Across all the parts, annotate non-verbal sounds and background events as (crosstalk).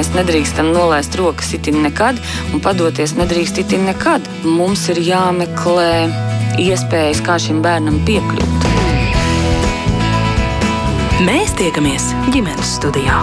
mēs nedrīkstam nolaist rokas itin nekad un padoties nedrīkst itin nekad. Mums ir jāmeklē iespējas, kā šim bērnam piekļūt. Mēs tiekamies ģimenes studijā.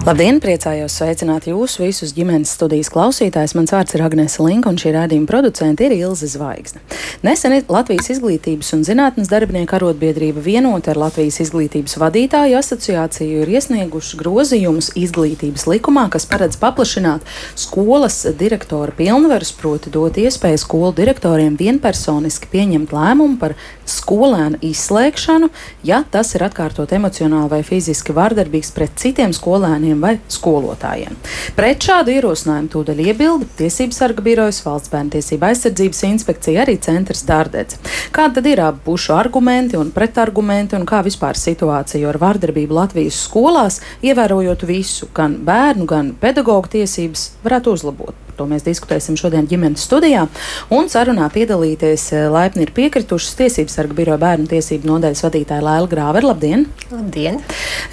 Labdien, priecājos sveicināt jūs visus ģimenes studijas klausītājus. Mans vārds ir Agnēs Linka, un šī rādījuma producente ir Ilze Zvaigzne. Nesen Latvijas izglītības un zinātnes darbinieku arotbiedrība vienota ar Latvijas izglītības vadītāju asociāciju ir iesnieguši grozījumus izglītības likumā, kas paredz paplašināt skolas direktora pilnvarus, proti dot iespēju skolu direktoriem vienpersoniski pieņemt lēmumu par skolēnu izslēgšanu, ja tas ir atkārtot emocionāli vai fiziski vardarbīgs pret citiem skolēniem skolēniem vai skolotājiem. Pret šādu ierosinājumu tūdaļ iebilda Tiesības sarga birojas, Valsts bērnu tiesība aizsardzības inspekcija, arī centrs Dārdedz. Kāda tad ir abu pušu argumenti un pretargumenti un kā vispār situācija ar vārdarbību Latvijas skolās, ievērojot visu, gan bērnu, gan pedagoģu tiesības, varētu uzlabot? To mēs diskutēsim šodien ģimenes studijā. Un sarunā piedalīties eh, laipni ir piekritušas Tiesības sarga biroja bērnu tiesību nodaļas vadītāja Lēla Grāver. Labdien! Labdien!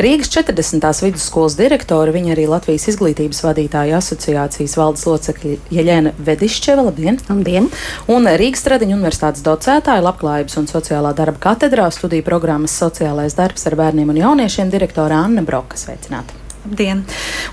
Rīgas 40. vidusskolas direktora, viņa arī Latvijas izglītības vadītāja asociācijas valdes locekļa Jeļena Vedišķeva. Labdien! Labdien! Un Rīgas Tradiņu universitātes docētāja Labklājības un sociālā darba katedrā studiju programmas sociālais darbs ar bērniem un jauniešiem direktora Anna Broka. Sveicināta! Labdien!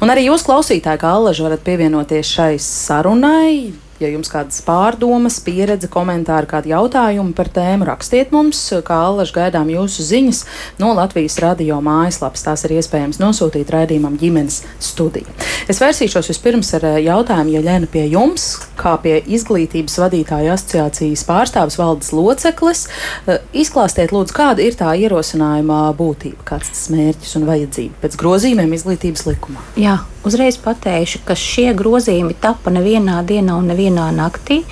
Un arī jūs, klausītāji, kā allaži, varat pievienoties šai sarunai. Ja jums kādas pārdomas, pieredze, komentāri, kādi jautājumi par tēmu, rakstiet mums, kā allaž gaidām jūsu ziņas no Latvijas radio mājaslapas. Tās ir iespējams nosūtīt raidījumam ģimenes studiju. Es vērsīšos vispirms ar eh, jautājumu, ja Lēna pie jums, kā pie izglītības vadītāja asociācijas pārstāvis valdes loceklis. Eh, izklāstiet, lūdzu, kāda ir tā ierosinājuma būtība, kāds tas mērķis un vajadzība pēc grozījumiem izglītības likumā. Jā, uzreiz pateikšu, ka šie grozījumi tapa nevienā dienā un nevienā naktī.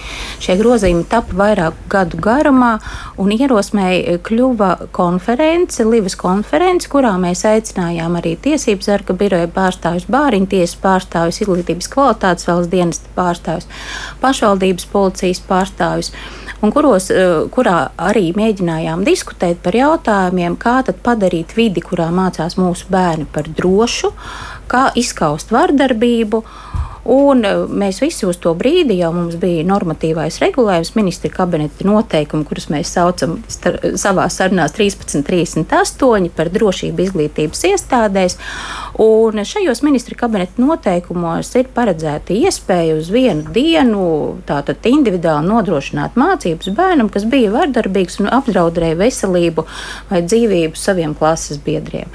Šie grozījumi tapa vairāku gadu garumā un ierosmēji kļuva konference, Livas konference, kurā mēs aicinājām arī tiesības sarga biroja pārstāvjus, bāriņu tiesas pārstāvjus, izglītības kvalitātes valsts dienesta pārstāvjus, pašvaldības policijas pārstāvjus un kuros, kurā arī mēģinājām diskutēt par jautājumiem, kā padarīt vidi, kurā mācās mūsu bērni, par drošu, kā izskaust vardarbību. Un e, mēs visi uz to brīdi jau mums bija normatīvais regulējums, ministra kabineta noteikumi, kurus mēs saucam savā sarunā 1338 par drošību izglītības iestādēs. Un šajos ministra kabineta noteikumos ir paredzēta iespēja uz vienu dienu tātad individuāli nodrošināt mācības bērnam, kas bija vardarbīgs un apdraudēja veselību vai dzīvību saviem klases biedriem.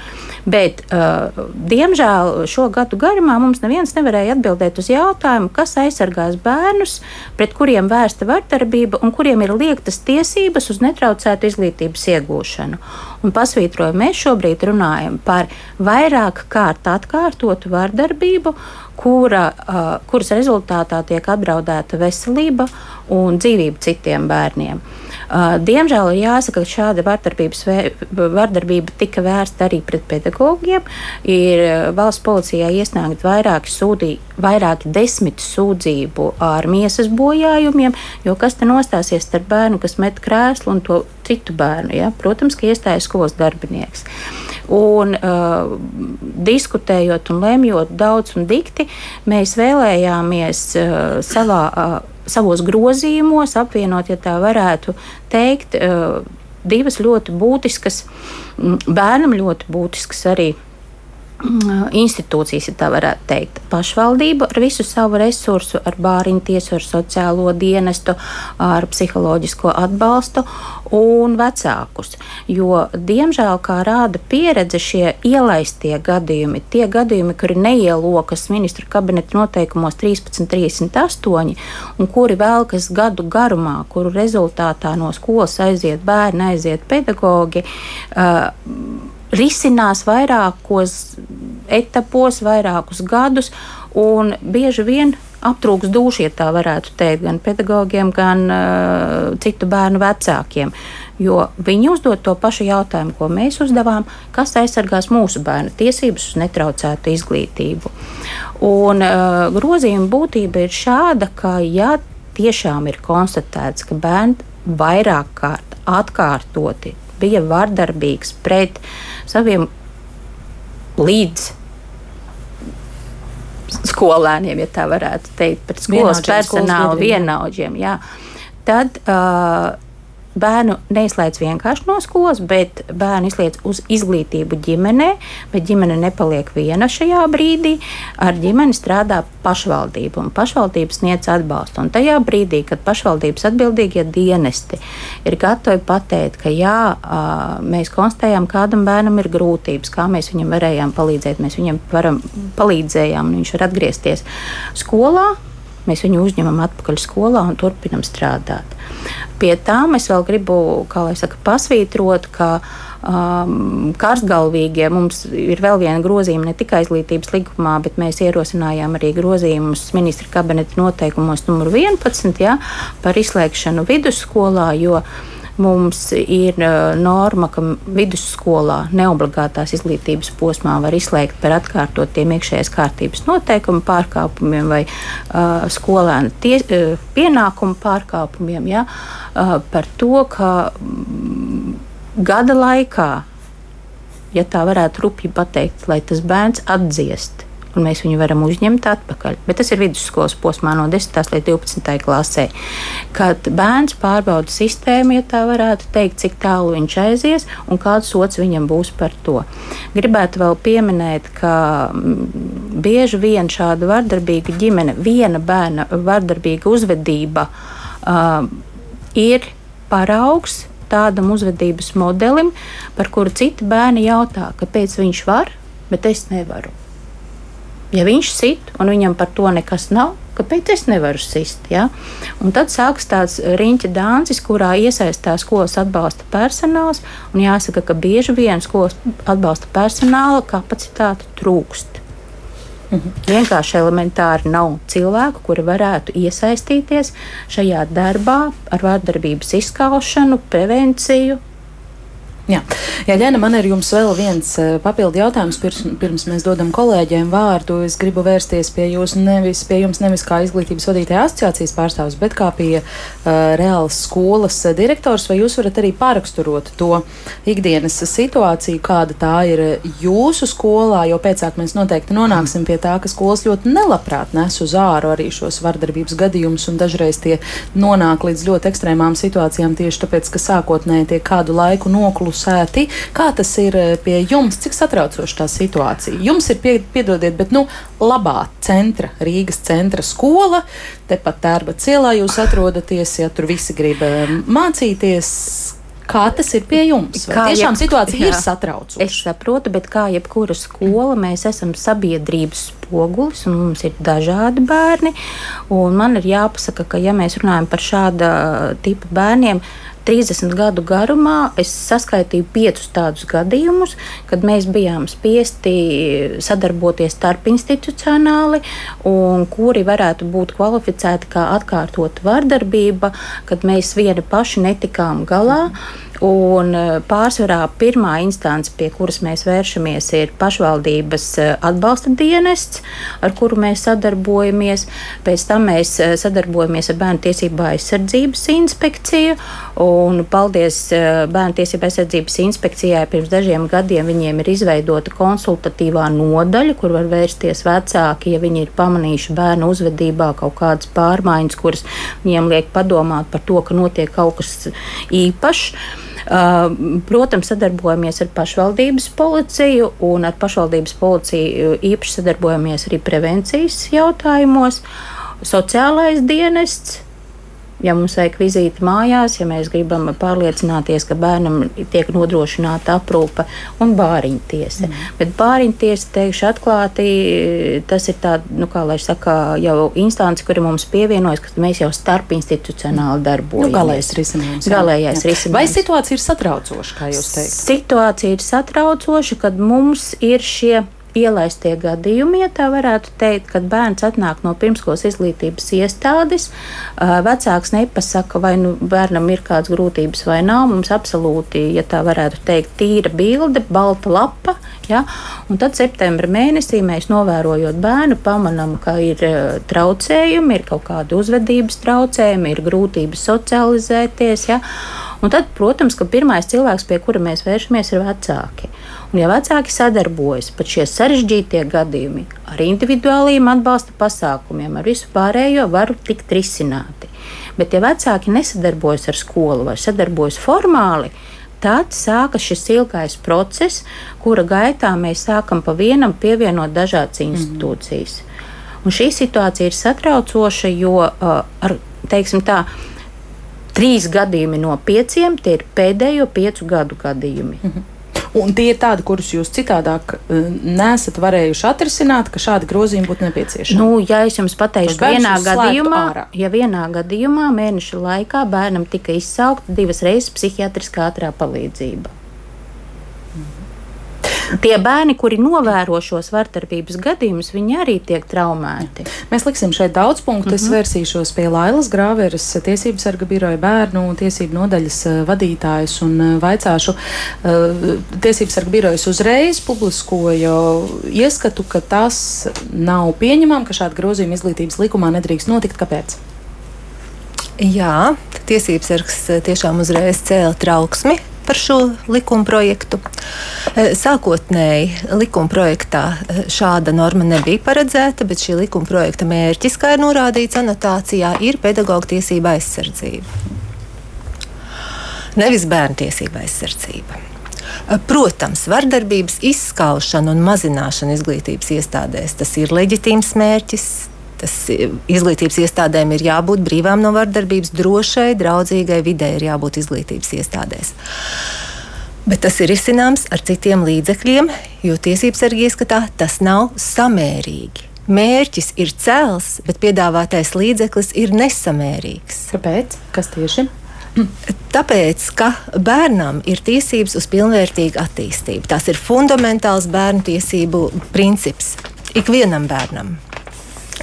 Bet, uh, diemžēl, šo gadu garumā mums neviens nevarēja atbildēt uz jautājumu, kas aizsargās bērnus, pret kuriem vērsta vardarbība un kuriem ir liektas tiesības uz netraucētu izglītības iegūšanu. Un pasvītroju, mēs šobrīd runājam par vairāk kārt atkārtotu vardarbību, kura, uh, kuras rezultātā tiek apdraudēta veselība un dzīvība citiem bērniem. Diemžēl ir jāsaka, ka šāda vardarbība tika vērsta arī pret pedagogiem. Ir valsts policijā iesniegt vairāki, sūdī, vairāki desmit sūdzību ar miesas bojājumiem, jo kas te nostāsies starp bērnu, kas met krēslu un to citu bērnu? Ja? Protams, ka iestājas skolas darbinieks. Un, uh, diskutējot un lemjot daudz un dikti, mēs vēlējāmies uh, savā. Uh, savos grozījumos apvienot, ja tā varētu teikt, eh, divas ļoti būtiskas, bērnam ļoti būtiskas arī institūcijas, ja tā varētu teikt, pašvaldība ar visu savu resursu, ar bāriņu tiesu, ar sociālo dienestu, ar psiholoģisko atbalstu un vecākus. Jo, diemžēl, kā rāda pieredze, šie ielaistie gadījumi, tie gadījumi, kuri neielokas ministru kabineta noteikumos 1338 un kuri velkas gadu garumā, kuru rezultātā no skolas aiziet bērni, aiziet pedagogi. Uh, risinās vairākos etapos, vairākus gadus, un bieži vien aptrūks duši, ja tā varētu teikt, gan pedagogiem, gan uh, citu bērnu vecākiem. Jo viņi uzdod to pašu jautājumu, ko mēs uzdevām, kas aizsargās mūsu bērnu tiesības uz netraucētu izglītību. Un uh, grozījuma būtība ir šāda, ka ja tiešām ir konstatēts, ka bērni vairāk kārt atkārtoti bija vardarbīgs pret saviem līdz skolēniem, ja tā varētu teikt, pret skolas personālu, vienaudžiem. Jā. Tad uh, bērnu neizslēdz vienkārši no skolas, bet bērnu izslēdz uz izglītību ģimenē, bet ģimene nepaliek viena šajā brīdī. Ar ģimeni strādā pašvaldība, un pašvaldība sniedz atbalstu. Un tajā brīdī, kad pašvaldības atbildīgie dienesti ir gatavi pateikt, ka jā, mēs konstatējām, kādam bērnam ir grūtības, kā mēs viņam varējām palīdzēt, mēs viņam varam palīdzējām, un viņš var atgriezties skolā, mēs viņu uzņemam atpakaļ skolā un turpinam strādāt. Pie tām es vēl gribu saka, pasvītrot, ka um, karstgalvīgie mums ir vēl viena grozījuma ne tikai izglītības likumā, bet mēs ierosinājām arī grozījumus ministra kabineta noteikumos numur 11 ja, par izslēgšanu vidusskolā. Jo, Mums ir uh, norma, ka vidusskolā neobligātās izglītības posmā var izslēgt par atkārtotiem iekšējās kārtības noteikumu pārkāpumiem vai uh, skolēnu tie, uh, pienākumu pārkāpumiem. Ja, uh, par to, ka mm, gada laikā, ja tā varētu rupji pateikt, lai tas bērns atdziest un mēs viņu varam uzņemt atpakaļ. Bet tas ir vidusskolas posmā no 10. līdz 12. klasē. Kad bērns pārbauda sistēmu, ja tā varētu teikt, cik tālu viņš aizies un kāds sots viņam būs par to. Gribētu vēl pieminēt, ka mm, bieži vien šāda vardarbīga ģimene, viena bērna vardarbīga uzvedība uh, ir paraugs tādam uzvedības modelim, par kuru citi bērni jautā, kāpēc viņš var, bet es nevaru. Ja viņš sit un viņam par to nekas nav, kāpēc es nevaru sist? Ja? Un tad sākas tāds riņķa dāncis, kurā iesaistās skolas atbalsta personāls. Jāsaka, ka bieži vien skolas atbalsta personāla kapacitāte trūkst. Mhm. Vienkārši elementāri nav cilvēku, kuri varētu iesaistīties šajā darbā ar vārdarbības izskaušanu, prevenciju, Jā, Jā Jāna, man ir jums vēl viens uh, papildu jautājums, pirms, pirms mēs dodam kolēģiem vārdu. Es gribu vērsties pie, jūs nevis, pie jums nevis kā izglītības vadītāja asociācijas pārstāvs, bet kā pie uh, reālas skolas direktors. Vai jūs varat arī pāraksturot to ikdienas situāciju, kāda tā ir jūsu skolā? Jo pēcāk mēs noteikti nonāksim pie tā, ka skolas ļoti nelabprāt nes uz āru arī šos vardarbības gadījumus, un dažreiz tie nonāk līdz ļoti ekstrēmām situācijām tieši tāpēc, ka sākotnēji tiek kādu laiku noklusēti fokusēti. Kā tas ir eh, pie jums? Cik satraucoša tā situācija? Jums ir, pie, piedodiet, bet nu, labā centra, Rīgas centra skola, tepat tērba cielā jūs atrodaties, ja tur visi grib eh, mācīties. Kā tas ir pie jums? Vai kā tiešām jeb... situācija jā, ir satraucoša? Es saprotu, bet kā jebkura skola, mēs esam sabiedrības spogulis, un mums ir dažādi bērni. Man ir jāpasaka, ka, ja mēs runājam par šāda tipa bērniem, 30 gadu garumā es saskaitīju piecus tādus gadījumus, kad mēs bijām spiesti sadarboties starpinstitucionāli, un kuri varētu būt kvalificēti kā atkārtota vardarbība, kad mēs vieni paši netikām galā. Un e, pārsvarā pirmā instance, pie kuras mēs vēršamies, ir pašvaldības e, atbalsta dienests, ar kuru mēs sadarbojamies. Pēc tam mēs e, sadarbojamies ar Bērnu tiesību aizsardzības inspekciju. Un, paldies Bērnu tiesību aizsardzības inspekcijai. Pirms dažiem gadiem viņiem ir izveidota konsultatīvā nodaļa, kur var vērsties vecāki, ja viņi ir pamanījuši bērnu uzvedībā kaut kādas pārmaiņas, kuras viņiem liek padomāt par to, ka notiek kaut kas īpašs. Protams, sadarbojamies ar pašvaldības policiju, un ar pašvaldības policiju īpaši sadarbojamies arī prevencijas jautājumos. Sociālais dienests ja mums vajag vizīti mājās, ja mēs gribam pārliecināties, ka bērnam tiek nodrošināta aprūpe un bāriņu tiesa. Mm. Bet bāriņu tiesa, teikšu atklāti, tas ir tāds, nu, kā lai saka, jau instance, kura mums pievienojas, ka mēs jau starp institucionāli darbojamies. Nu, galējais risinājums. Galējais jā. risinājums. Vai situācija ir satraucoša, kā jūs teikt? Situācija ir satraucoša, kad mums ir šie ielaistie gadījumi, ja tā varētu teikt, kad bērns atnāk no pirmskolas izglītības iestādes, vecāks nepasaka, vai nu bērnam ir kādas grūtības vai nav. Mums absolūti, ja tā varētu teikt, tīra bilde, balta lapa. Ja? Un tad septembra mēnesī mēs novērojot bērnu, pamanām, ka ir traucējumi, ir kaut kādi uzvedības traucējumi, ir grūtības socializēties. Ja? Un tad, protams, ka pirmais cilvēks, pie kura mēs vēršamies, ir vecāki. Un, ja vecāki sadarbojas pat šie sarežģītie gadījumi ar individuāliem atbalsta pasākumiem, ar visu pārējo, var tikt risināti. Bet, ja vecāki nesadarbojas ar skolu vai sadarbojas formāli, tad sākas šis ilgais process, kura gaitā mēs sākam pa vienam pievienot dažādas mhm. institūcijas. Mm -hmm. Un šī situācija ir satraucoša, jo uh, ar, teiksim tā, trīs gadījumi no pieciem tie ir pēdējo piecu gadu gadījumi. Mm -hmm. Un tie ir tādi, kurus jūs citādāk uh, nesat varējuši atrisināt, ka šādi grozījumi būtu nepieciešami. Nu, ja es jums pateikšu, vienā gadījumā, ja vienā gadījumā mēneša laikā bērnam tika izsaukta divas reizes psihiatriskā ātrā palīdzība tie bērni, kuri novēro šos vardarbības gadījumus, viņi arī tiek traumēti. Mēs liksim šeit daudz punktu. Mm -hmm. Es mhm. vērsīšos pie Lailas Grāveres, tiesības sarga biroja bērnu tiesību nodaļas eh, vadītājs un eh, vaicāšu. Eh, tiesības sarga birojas uzreiz publiskoja ieskatu, ka tas nav pieņemam, ka šāda grozījuma izglītības likumā nedrīkst notikt. Kāpēc? Jā, tiesības sargs tiešām uzreiz cēla trauksmi par šo likuma projektu. E, sākotnēji likuma projektā e, šāda norma nebija paredzēta, bet šī likuma projekta mērķis, kā ir norādīts anotācijā, ir pedagoģa tiesība aizsardzība. Nevis bērnu tiesība aizsardzība. E, protams, vardarbības izskaušana un mazināšana izglītības iestādēs tas ir leģitīms mērķis. Tas izglītības iestādēm ir jābūt brīvām no vardarbības, drošai, draudzīgai vidē ir jābūt izglītības iestādēs. Bet tas ir izcināms ar citiem līdzekļiem, jo tiesības sargi ieskatā tas nav samērīgi. Mērķis ir cēls, bet piedāvātais līdzeklis ir nesamērīgs. Kāpēc? Kas tieši? Tāpēc, ka bērnam ir tiesības uz pilnvērtīgu attīstību. Tas ir fundamentāls bērnu tiesību princips ikvienam bērnam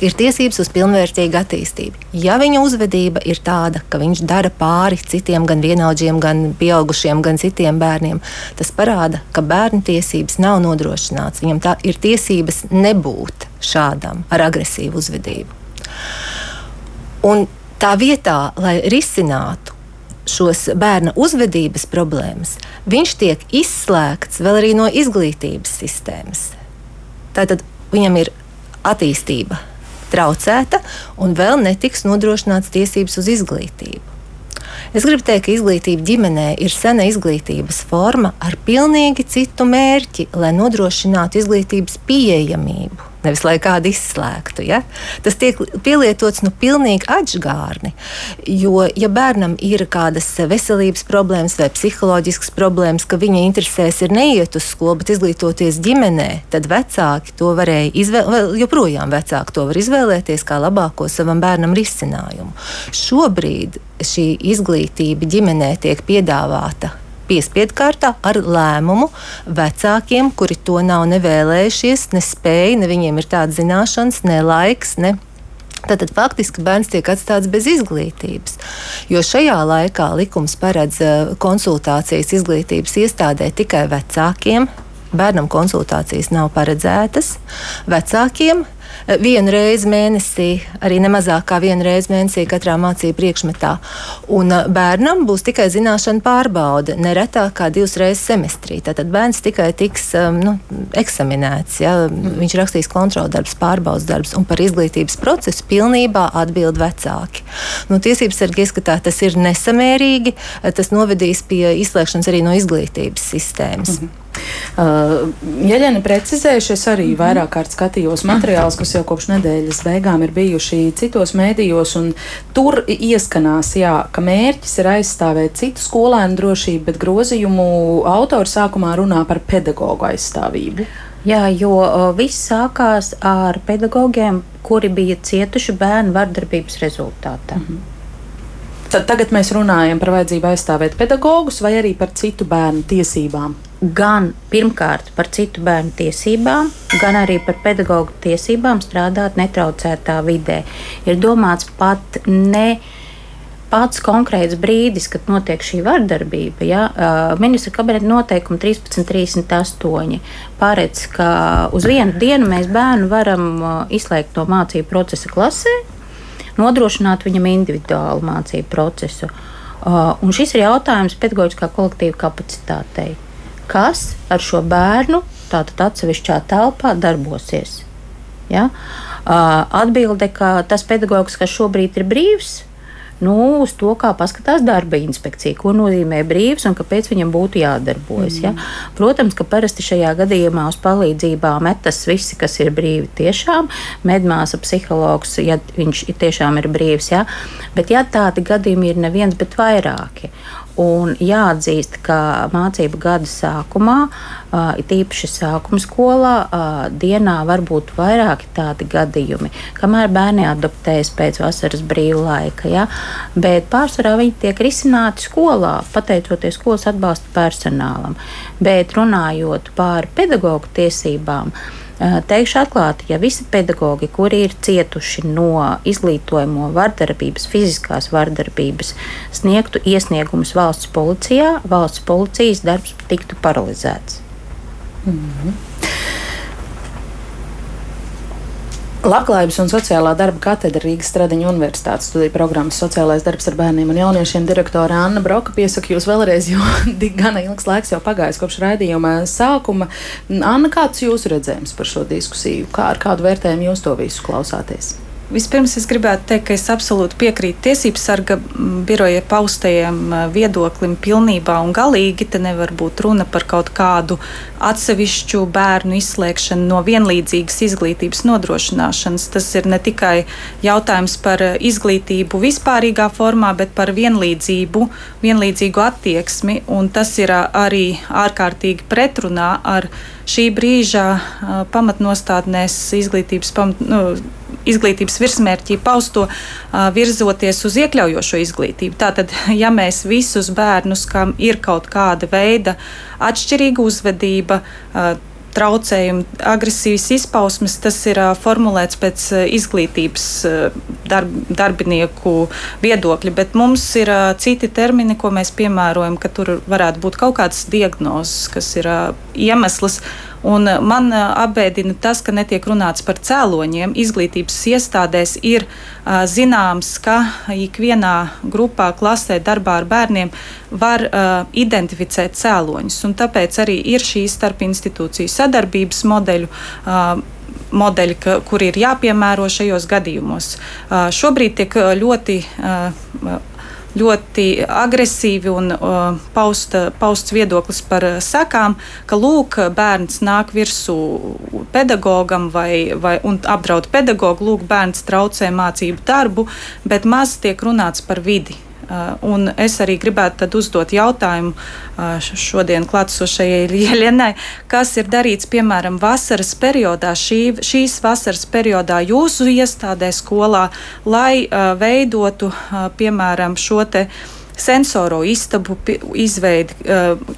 ir tiesības uz pilnvērtīgu attīstību. Ja viņa uzvedība ir tāda, ka viņš dara pāri citiem, gan vienaudžiem, gan pieaugušiem, gan citiem bērniem, tas parāda, ka bērnu tiesības nav nodrošināts. Viņam tā ir tiesības nebūt šādam ar agresīvu uzvedību. Un tā vietā, lai risinātu šos bērna uzvedības problēmas, viņš tiek izslēgts vēl arī no izglītības sistēmas. Tātad viņam ir attīstība traucēta un vēl netiks nodrošināts tiesības uz izglītību. Es gribu teikt, ka izglītība ģimenē ir sena izglītības forma ar pilnīgi citu mērķi, lai nodrošinātu izglītības pieejamību nevis lai kādu izslēgtu. Ja? Tas tiek pielietots nu, pilnīgi atžgārni. Jo, ja bērnam ir kādas veselības problēmas vai psiholoģiskas problēmas, ka viņa interesēs ir neiet uz skolu, bet izglītoties ģimenē, tad vecāki to varēja izvēlēties, joprojām vecāki to var izvēlēties kā labāko savam bērnam risinājumu. Šobrīd šī izglītība ģimenē tiek piedāvāta piespiedu kārtā ar lēmumu vecākiem, kuri to nav nevēlējušies, nespēja, ne viņiem ir tādas zināšanas, ne laiks, ne Tātad faktiski bērns tiek atstāts bez izglītības. Jo šajā laikā likums paredz eh, konsultācijas izglītības iestādē tikai vecākiem. Bērnam konsultācijas nav paredzētas. Vecākiem vienu reizi mēnesī, arī nemazāk kā vienu reizi mēnesī katrā mācību priekšmetā. Un uh, bērnam būs tikai zināšana pārbaude, neretāk kā divas reizes semestrī. Tātad bērns tikai tiks um, nu, eksaminēts, ja? viņš rakstīs kontroldarbus, pārbaudas darbus, un par izglītības procesu pilnībā atbild vecāki. Nu, tiesības sargi ieskatā tas ir nesamērīgi, tas novedīs pie izslēgšanas arī no izglītības sistēmas. -hmm. Uh, Jeļena precizējuši, es arī mhm. vairāk kārt skatījos materiālus, kas jau kopš nedēļas beigām ir bijuši citos mēdījos, un tur ieskanās, jā, ka mērķis ir aizstāvēt citu skolēnu drošību, bet grozījumu autori sākumā runā par pedagoģu aizstāvību. Jā, jo viss sākās ar pedagogiem, kuri bija cietuši bērnu vardarbības rezultātā. Mm -hmm. Tad tagad mēs runājam par vajadzību aizstāvēt pedagogus vai arī par citu bērnu tiesībām gan pirmkārt par citu bērnu tiesībām, gan arī par pedagoģu tiesībām strādāt netraucētā vidē. Ir domāts pat ne pats konkrēts brīdis, kad notiek šī vardarbība. Ja, ministra kabineta noteikuma 1338 paredz, ka uz vienu dienu mēs bērnu varam izslēgt no mācību procesa klasē, nodrošināt viņam individuālu mācību procesu. Un šis ir jautājums pedagoģiskā kolektīva kapacitātei. Kas ar šo bērnu tātad atsevišķā telpā darbosies? Ja? Atbilde, ka tas pedagogs, kas šobrīd ir brīvs, nu, uz to, kā paskatās darba inspekcija, ko nozīmē brīvs un kāpēc viņam būtu jādarbojas. Mm. Ja? Protams, ka parasti šajā gadījumā uz palīdzībā metas visi, kas ir brīvi tiešām, medmāsa, psihologs, ja viņš tiešām ir brīvs. Ja? Bet ja tādi gadījumi ir neviens, bet vairāki. Un jāatzīst, ka mācību gada sākumā, it īpaši sākuma skolā, dienā var būt vairāki tādi gadījumi, kamēr bērni adaptējas pēc vasaras brīvā laika. Ja? Bet pārsvarā viņi tiek risināti skolā, pateicoties skolas atbalsta personālam. Bet runājot par pedagoģu tiesībām, Teikšu atklāti, ja visi pedagoģi, kuri ir cietuši no izglītojamo vardarbības, fiziskās vardarbības, sniegtu iesniegumus valsts policijā, valsts policijas darbs tiktu paralizēts. Mm -hmm. Labklājības un sociālā darba katedra Rīgas Stradiņa Universitātes studiju programmas sociālais darbs ar bērniem un jauniešiem direktore Anna Broka piesaka jūs vēlreiz, jo (laughs) gana ilgs laiks jau pagājis kopš raidījuma sākuma. Anna, kāds jūsu redzējums par šo diskusiju? Kā ar kādu vērtējumu jūs to visu klausāties? Vispirms es gribētu teikt, ka es absolūti piekrītu tiesību sarga biroja paustajam viedoklim pilnībā un galīgi. Te nevar būt runa par kaut kādu atsevišķu bērnu izslēgšanu no vienlīdzīgas izglītības nodrošināšanas. Tas ir ne tikai jautājums par izglītību vispārīgā formā, bet par vienlīdzību, vienlīdzīgu attieksmi, tas ir arī ārkārtīgi pretrunā ar šī brīža pamatnostādnēs izglītības pamat. Nu, izglītības virsmērķī pausto virzoties uz iekļaujošo izglītību. Tātad, ja mēs visus bērnus, kam ir kaut kāda veida atšķirīga uzvedība, traucējumi, agresīvas izpausmes, tas ir formulēts pēc izglītības darb, darbinieku viedokļa, bet mums ir citi termini, ko mēs piemērojam, ka tur varētu būt kaut kādas diagnozes, kas ir iemesls. Un man apbēdina tas, ka netiek runāts par cēloņiem. Izglītības iestādēs ir uh, zināms, ka ikvienā grupā, klasē, darbā ar bērniem var identificēt cēloņus. Tāpēc arī ir šī starpinstitūciju sadarbības modeļu. Modeļi, ka, kur ir jāpiemēro šajos gadījumos. Šobrīd tiek ļoti ļoti agresīvi un uh, pausta, pausts viedoklis par sekām, ka lūk, bērns nāk virsū pedagogam vai, vai apdraud pedagogu, lūk, bērns traucē mācību darbu, bet maz tiek runāts par vidi. Uh, un es arī gribētu uzdot jautājumu uh, šodien klātesošajai (laughs) Lielienai, kas ir darīts piemēram vasaras periodā, šī, šīs vasaras periodā jūsu iestādē skolā, lai uh, veidotu piemēram šo te sensoro istabu izveidi,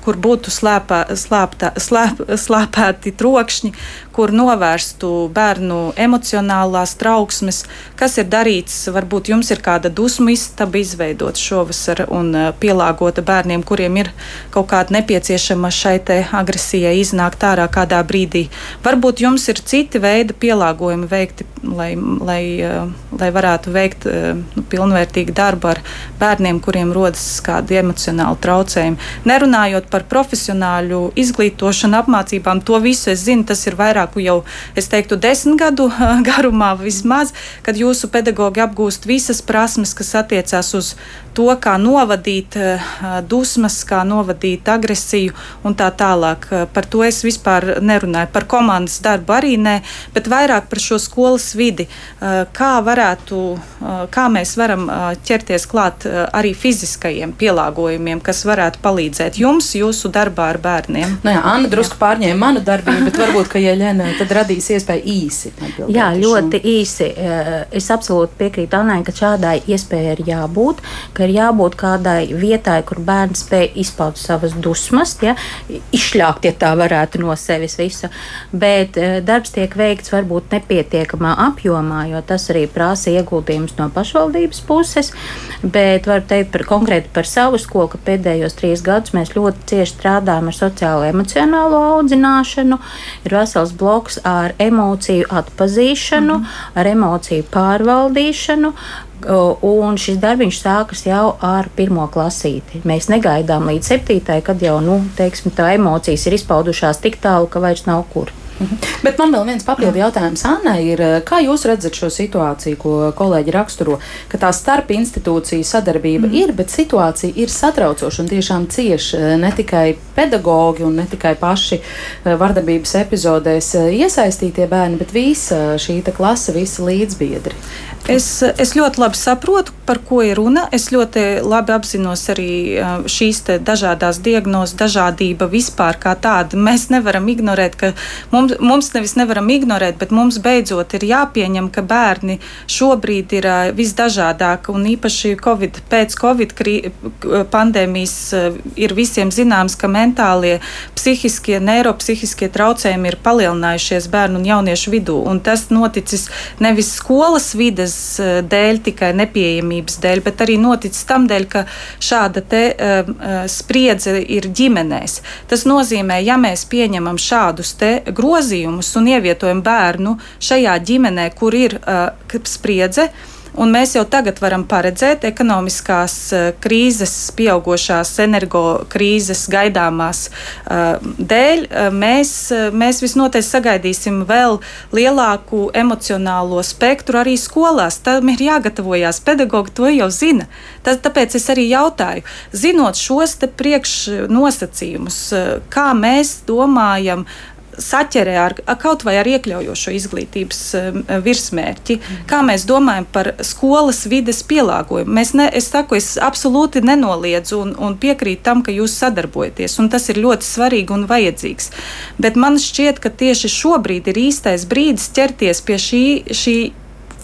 kur būtu slēpā, slēpta, slēp, slēpēti trokšņi, kur novērstu bērnu emocionālās trauksmes, kas ir darīts. Varbūt jums ir kāda dusmu istaba izveidot šovasar un uh, pielāgota bērniem, kuriem ir kaut kāda nepieciešama šai agresijai iznākt ārā kādā brīdī. Varbūt jums ir citi veidi pielāgojumi veikti, lai, lai, uh, lai varētu veikt uh, nu, pilnvērtīgu darbu ar bērniem, kuriem rodas kādi emocionāli traucējumi. Nerunājot par profesionāļu izglītošanu, apmācībām, to visu es zinu, tas ir vairāk vairāku jau, es teiktu, desmit gadu (laughs) garumā vismaz, kad jūsu pedagogi apgūst visas prasmes, kas attiecās uz to, kā novadīt eh, dusmas, kā novadīt agresiju un tā tālāk. Eh, par to es vispār nerunāju. Par komandas darbu arī nē, bet vairāk par šo skolas vidi. Eh, kā varētu, kā mēs varam ķerties klāt arī fiziskajiem pielāgojumiem, kas varētu palīdzēt jums jūsu darbā ar bērniem. Nu jā, Anna drusku pārņēma manu darbību, bet varbūt, ka Jeļena tad radīs iespēju īsi. Jā, ļoti īsi. Es absolūti piekrītu Annai, ka šādai iespējai ir jābūt, ka ir jābūt kādai vietai, kur bērns spēj izpaust savas dusmas, ja, izšļākt, ja tā varētu no sevis visu. Bet eh, darbs tiek veikts varbūt nepietiekamā apjomā, jo tas arī prasa ieguldījumus no pašvaldības puses. Bet varu teikt par, konkrēti par savu skolu, ka pēdējos trīs gadus mēs ļoti cieši strādājam ar sociālo emocionālo audzināšanu. Ir vesels bloks ar emociju atpazīšanu, mm -hmm. ar emociju pārvaldīšanu, Un šis darbiņš sākas jau ar pirmo klasīti. Mēs negaidām līdz septītai, kad jau nu, teiksim, tā emocijas ir izpaudušās tik tālu, ka vairs nav kur. Mhm. Bet man vēl viens papildu jautājums Annai ir, eh, kā jūs redzat šo situāciju, ko kolēģi raksturo, ka tā starp institūciju sadarbība mm. ir, bet situācija ir satraucoša un tiešām cieši eh, ne tikai pedagogi un ne tikai paši eh, vardarbības epizodēs iesaistītie bērni, bet visa šī klase, visi līdzbiedri. Es, es ļoti labi saprotu, par ko ir runa. Es ļoti labi apzinos arī šīs dažādas diagnozes, dažādība vispār kā tāda. Mēs nevaram ignorēt, ka mums, mums nevis nevaram ignorēt, bet mums beidzot ir jāpieņem, ka bērni šobrīd ir visdažādāki un īpaši COVID, pēc Covid pandēmijas ir visiem zināms, ka mentālie, psihiskie, neiropsihiskie traucējumi ir palielinājušies bērnu un jauniešu vidū. Un tas noticis nevis skolas vides krīzes eh, dēļ, tikai nepieejamības dēļ, bet arī noticis tam dēļ, ka šāda te, uh, spriedze ir ģimenēs. Tas nozīmē, ja mēs pieņemam šādus grozījumus un ievietojam bērnu šajā ģimenē, kur ir uh, spriedze, uh, Un mēs jau tagad varam paredzēt ekonomiskās eh, krīzes, pieaugušās energo krīzes gaidāmās uh, dēļ. Uh, mēs, mēs visnotaļ sagaidīsim vēl lielāku emocionālo spektru arī skolās. Tam ir jāgatavojas. Pedagogi to jau zina. Tas, tāpēc es arī jautāju, zinot šos priekšnosacījumus, kā mēs domājam saķerē ar, kaut vai ar iekļaujošo izglītības um, virsmērķi, kā mēs domājam par skolas vides pielāgojumu. Mēs ne, es saku, es absolūti nenoliedzu un, un piekrītu tam, ka jūs sadarbojaties, un tas ir ļoti svarīgi un vajadzīgs. Bet man šķiet, ka tieši šobrīd ir īstais brīdis ķerties pie šī. šī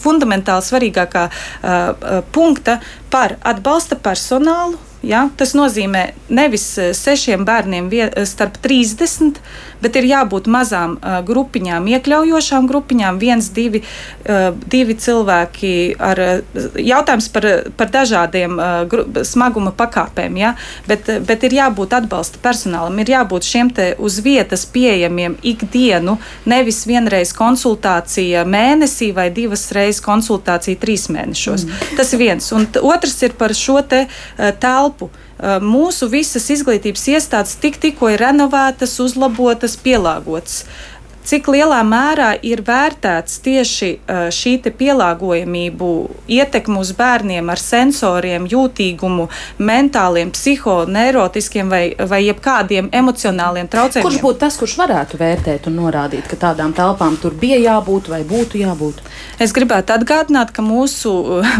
fundamentāli svarīgākā uh, punkta par atbalsta personālu, Ja? Tas nozīmē nevis eh, sešiem bērniem vien, eh, starp 30, bet ir jābūt mazām uh, grupiņām, iekļaujošām grupiņām, viens, divi, uh, divi cilvēki ar jautājums par, par dažādiem uh, gru, smaguma pakāpēm. Ja? Bet, bet ir jābūt atbalsta personālam, ir jābūt šiem te uz vietas pieejamiem ikdienu, nevis vienreiz konsultācija mēnesī vai divas reizes konsultācija trīs mēnešos. Mm. Tas ir viens. Un otrs ir par šo te uh, telpu. Mūsu visas izglītības iestādes tik, tikko ir renovētas, uzlabotas, pielāgotas cik lielā mērā ir vērtēts tieši šī pielāgojamību, ietekme uz bērniem ar sensoriem, jūtīgumu, mentāliem, psihoneirotiskiem vai, vai jebkādiem emocionāliem traucējumiem. Kurš būtu tas, kurš varētu vērtēt un norādīt, ka tādām telpām tur bija jābūt vai būtu jābūt? Es gribētu atgādināt, ka mūsu,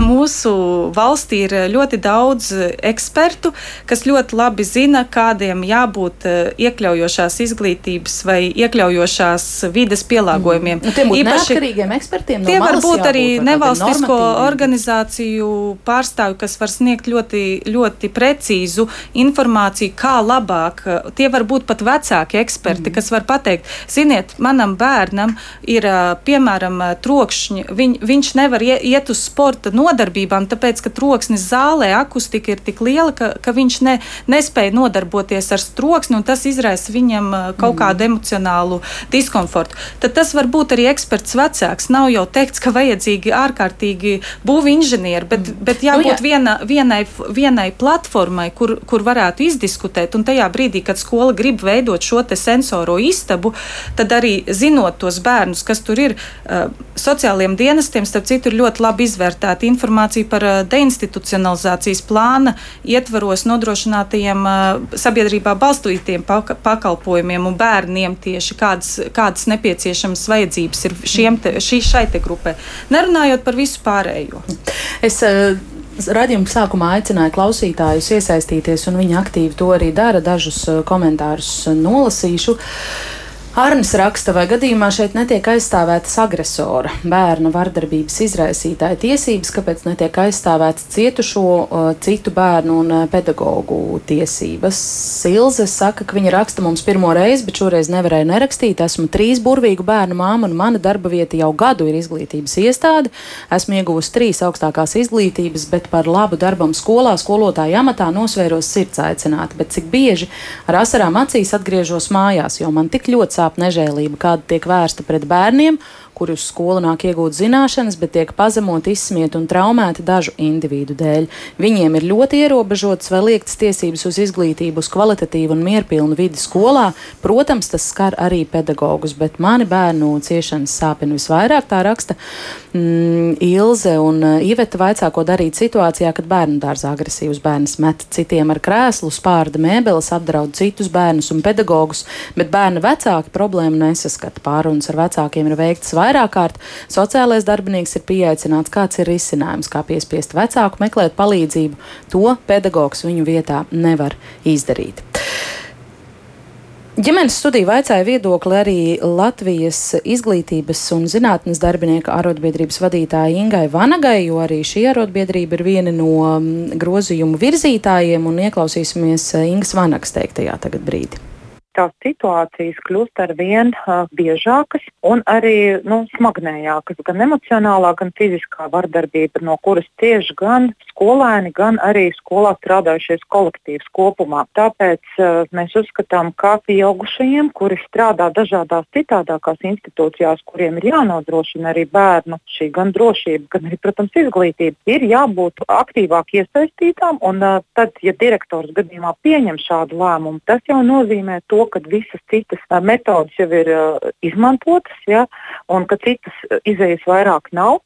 mūsu valstī ir ļoti daudz ekspertu, kas ļoti labi zina, kādiem jābūt iekļaujošās izglītības vai iekļaujošās vides pielāgojumiem. Mm. Nu, tiem būtu neatkarīgiem ekspertiem. No tie var būt arī nevalstisko organizāciju pārstāvji, kas var sniegt ļoti, ļoti precīzu informāciju, kā labāk. Tie var būt pat vecāki eksperti, mm. kas var pateikt, ziniet, manam bērnam ir piemēram trokšņi, viņ, viņš nevar iet uz sporta nodarbībām, tāpēc, ka troksnis zālē akustika ir tik liela, ka, ka viņš ne, nespēja nodarboties ar troksni, un tas izraisa viņam kaut mm. kādu emocionālu diskomfortu diskomfortu, tad tas var būt arī eksperts vecāks. Nav jau teikts, ka vajadzīgi ārkārtīgi būvi inženieri, bet, mm. bet jābūt nu, jā. viena, vienai, vienai platformai, kur, kur varētu izdiskutēt. Un tajā brīdī, kad skola grib veidot šo sensoro istabu, tad arī zinot tos bērnus, kas tur ir, uh, sociālajiem dienestiem, starp citu, ir ļoti labi izvērtēta informācija par uh, deinstitucionalizācijas plāna ietvaros nodrošinātajiem uh, sabiedrībā balstītiem pakalpojumiem un bērniem tieši kādas, kādas kādas nepieciešamas vajadzības ir te, šī, šai te grupai, nerunājot par visu pārējo. Es, uh... Radījuma sākumā aicināja klausītājus iesaistīties, un viņi aktīvi to arī dara. Dažus eh, komentārus nolasīšu. Uh, Arnis raksta, vai gadījumā šeit netiek aizstāvētas agresora, bērna vardarbības izraisītāja tiesības, kāpēc netiek aizstāvētas cietušo citu bērnu un pedagoģu tiesības. Silze saka, ka viņa raksta mums pirmo reizi, bet šoreiz nevarēja nerakstīt. Esmu trīs burvīgu bērnu māma un mana darba vieta jau gadu ir izglītības iestāde. Esmu ieguvusi trīs augstākās izglītības, bet par labu darbam skolā, skolotāja amatā nosvēros sirds aicināti. Bet cik bieži ar asarām acīs atgriežos mājās, jo man tik ļoti sāp nežēlība, kāda tiek vērsta pret bērniem, kuri uz skolu nāk iegūt zināšanas, bet tiek pazemot, izsmiet un traumēti dažu individu dēļ. Viņiem ir ļoti ierobežotas vai liektas tiesības uz izglītību, uz kvalitatīvu un mierpilnu vidi skolā. Protams, tas skar arī pedagogus, bet mani bērnu ciešanas sāpina visvairāk, tā raksta mm, Ilze un uh, Iveta vaicā, ko darīt situācijā, kad bērnu dārzā agresīvs bērns met citiem ar krēslu, spārda mēbeles, apdraud citus bērnus un pedagogus, bet bērna vecāki problēmu nesaskata. Pārunas ar vecākiem ir veiktas vairāk kārt. Sociālais darbinieks ir pieaicināts, kāds ir risinājums, kā piespiest vecāku meklēt palīdzību. To pedagogs viņu vietā nevar izdarīt. Ģimenes studija vaicāja viedokli arī Latvijas izglītības un zinātnes darbinieka arotbiedrības vadītāja Ingai Vanagai, jo arī šī arotbiedrība ir viena no mm, grozījumu virzītājiem, un ieklausīsimies Ingas Vanagas teiktajā tagad brīdi tās situācijas kļūst ar vien uh, biežākas un arī nu, smagnējākas. Gan emocionālā, gan fiziskā vardarbība, no kuras cieši gan skolēni, gan arī skolā strādājušies kolektīvs kopumā. Tāpēc uh, mēs uzskatām, ka pieaugušajiem, kuri strādā dažādās citādākās institūcijās, kuriem ir jānodrošina arī bērnu šī gan drošība, gan arī, protams, izglītība, ir jābūt aktīvāk iesaistītām. Un, uh, tad, ja direktors gadījumā pieņem šādu lēmumu, tas jau nozīmē to, to, ka visas citas metodas jau ir uh, izmantotas, ja, un ka citas izējas vairāk nav.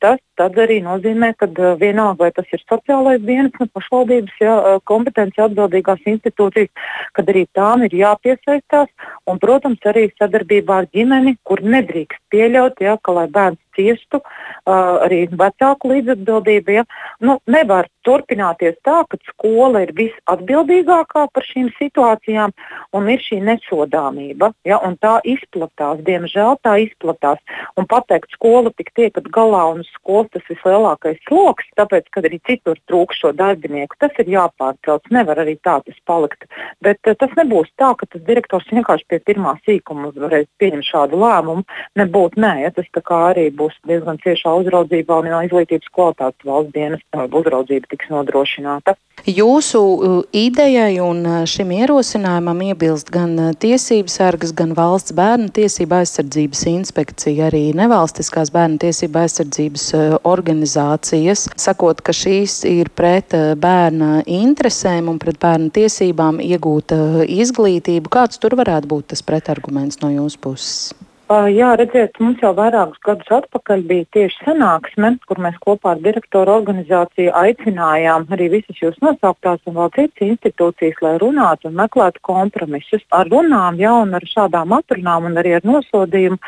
Tas tad arī nozīmē, ka vienalga, vai tas ir sociālais dienas, pašvaldības ja, kompetenci atbildīgās institūcijas, kad arī tām ir jāpiesaistās. Un, protams, arī sadarbībā ar ģimeni, kur nedrīkst pieļaut, ja, ka lai bērns ciestu, uh, arī vecāku līdzatbildību. Ja. Nu, nevar turpināties tā, ka skola ir visatbildīgākā par šīm situācijām un ir šī nesodāmība. Ja, tā izplatās, diemžēl tā izplatās. Un pateikt, skola tik tiekat galā un uz skolas tas vislielākais sloks, tāpēc, kad arī citur trūks šo darbinieku, tas ir jāpārtrauc. Nevar arī tā tas palikt. Bet uh, tas nebūs tā, ka tas direktors vienkārši pie pirmā sīkuma varēs pieņemt šādu lēmumu. Nebūt, nē, ja, tas arī būs diezgan ciešā uzraudzībā un no izglītības kvalitātes valsts dienas uzraudzība tiks nodrošināta. Jūsu uh, idejai un uh, šim ierosinājumam iebilst gan tiesības sargas, gan valsts bērnu tiesība aizsardzības inspekcija, arī nevalstiskās bērnu tiesība aizsardzības organizācijas, sakot, ka šīs ir pret bērna interesēm un pret bērnu tiesībām iegūt izglītību. Kāds tur varētu būt tas pretarguments no jūsu puses? Jā, redziet, mums jau vairākus gadus atpakaļ bija tieši sanāksme, kur mēs kopā ar direktoru organizāciju aicinājām arī visas jūs nosauktās un vēl citas institūcijas, lai runātu un meklētu kompromisus. Ar runām, jā, un ar šādām atrunām un arī ar nosodījumu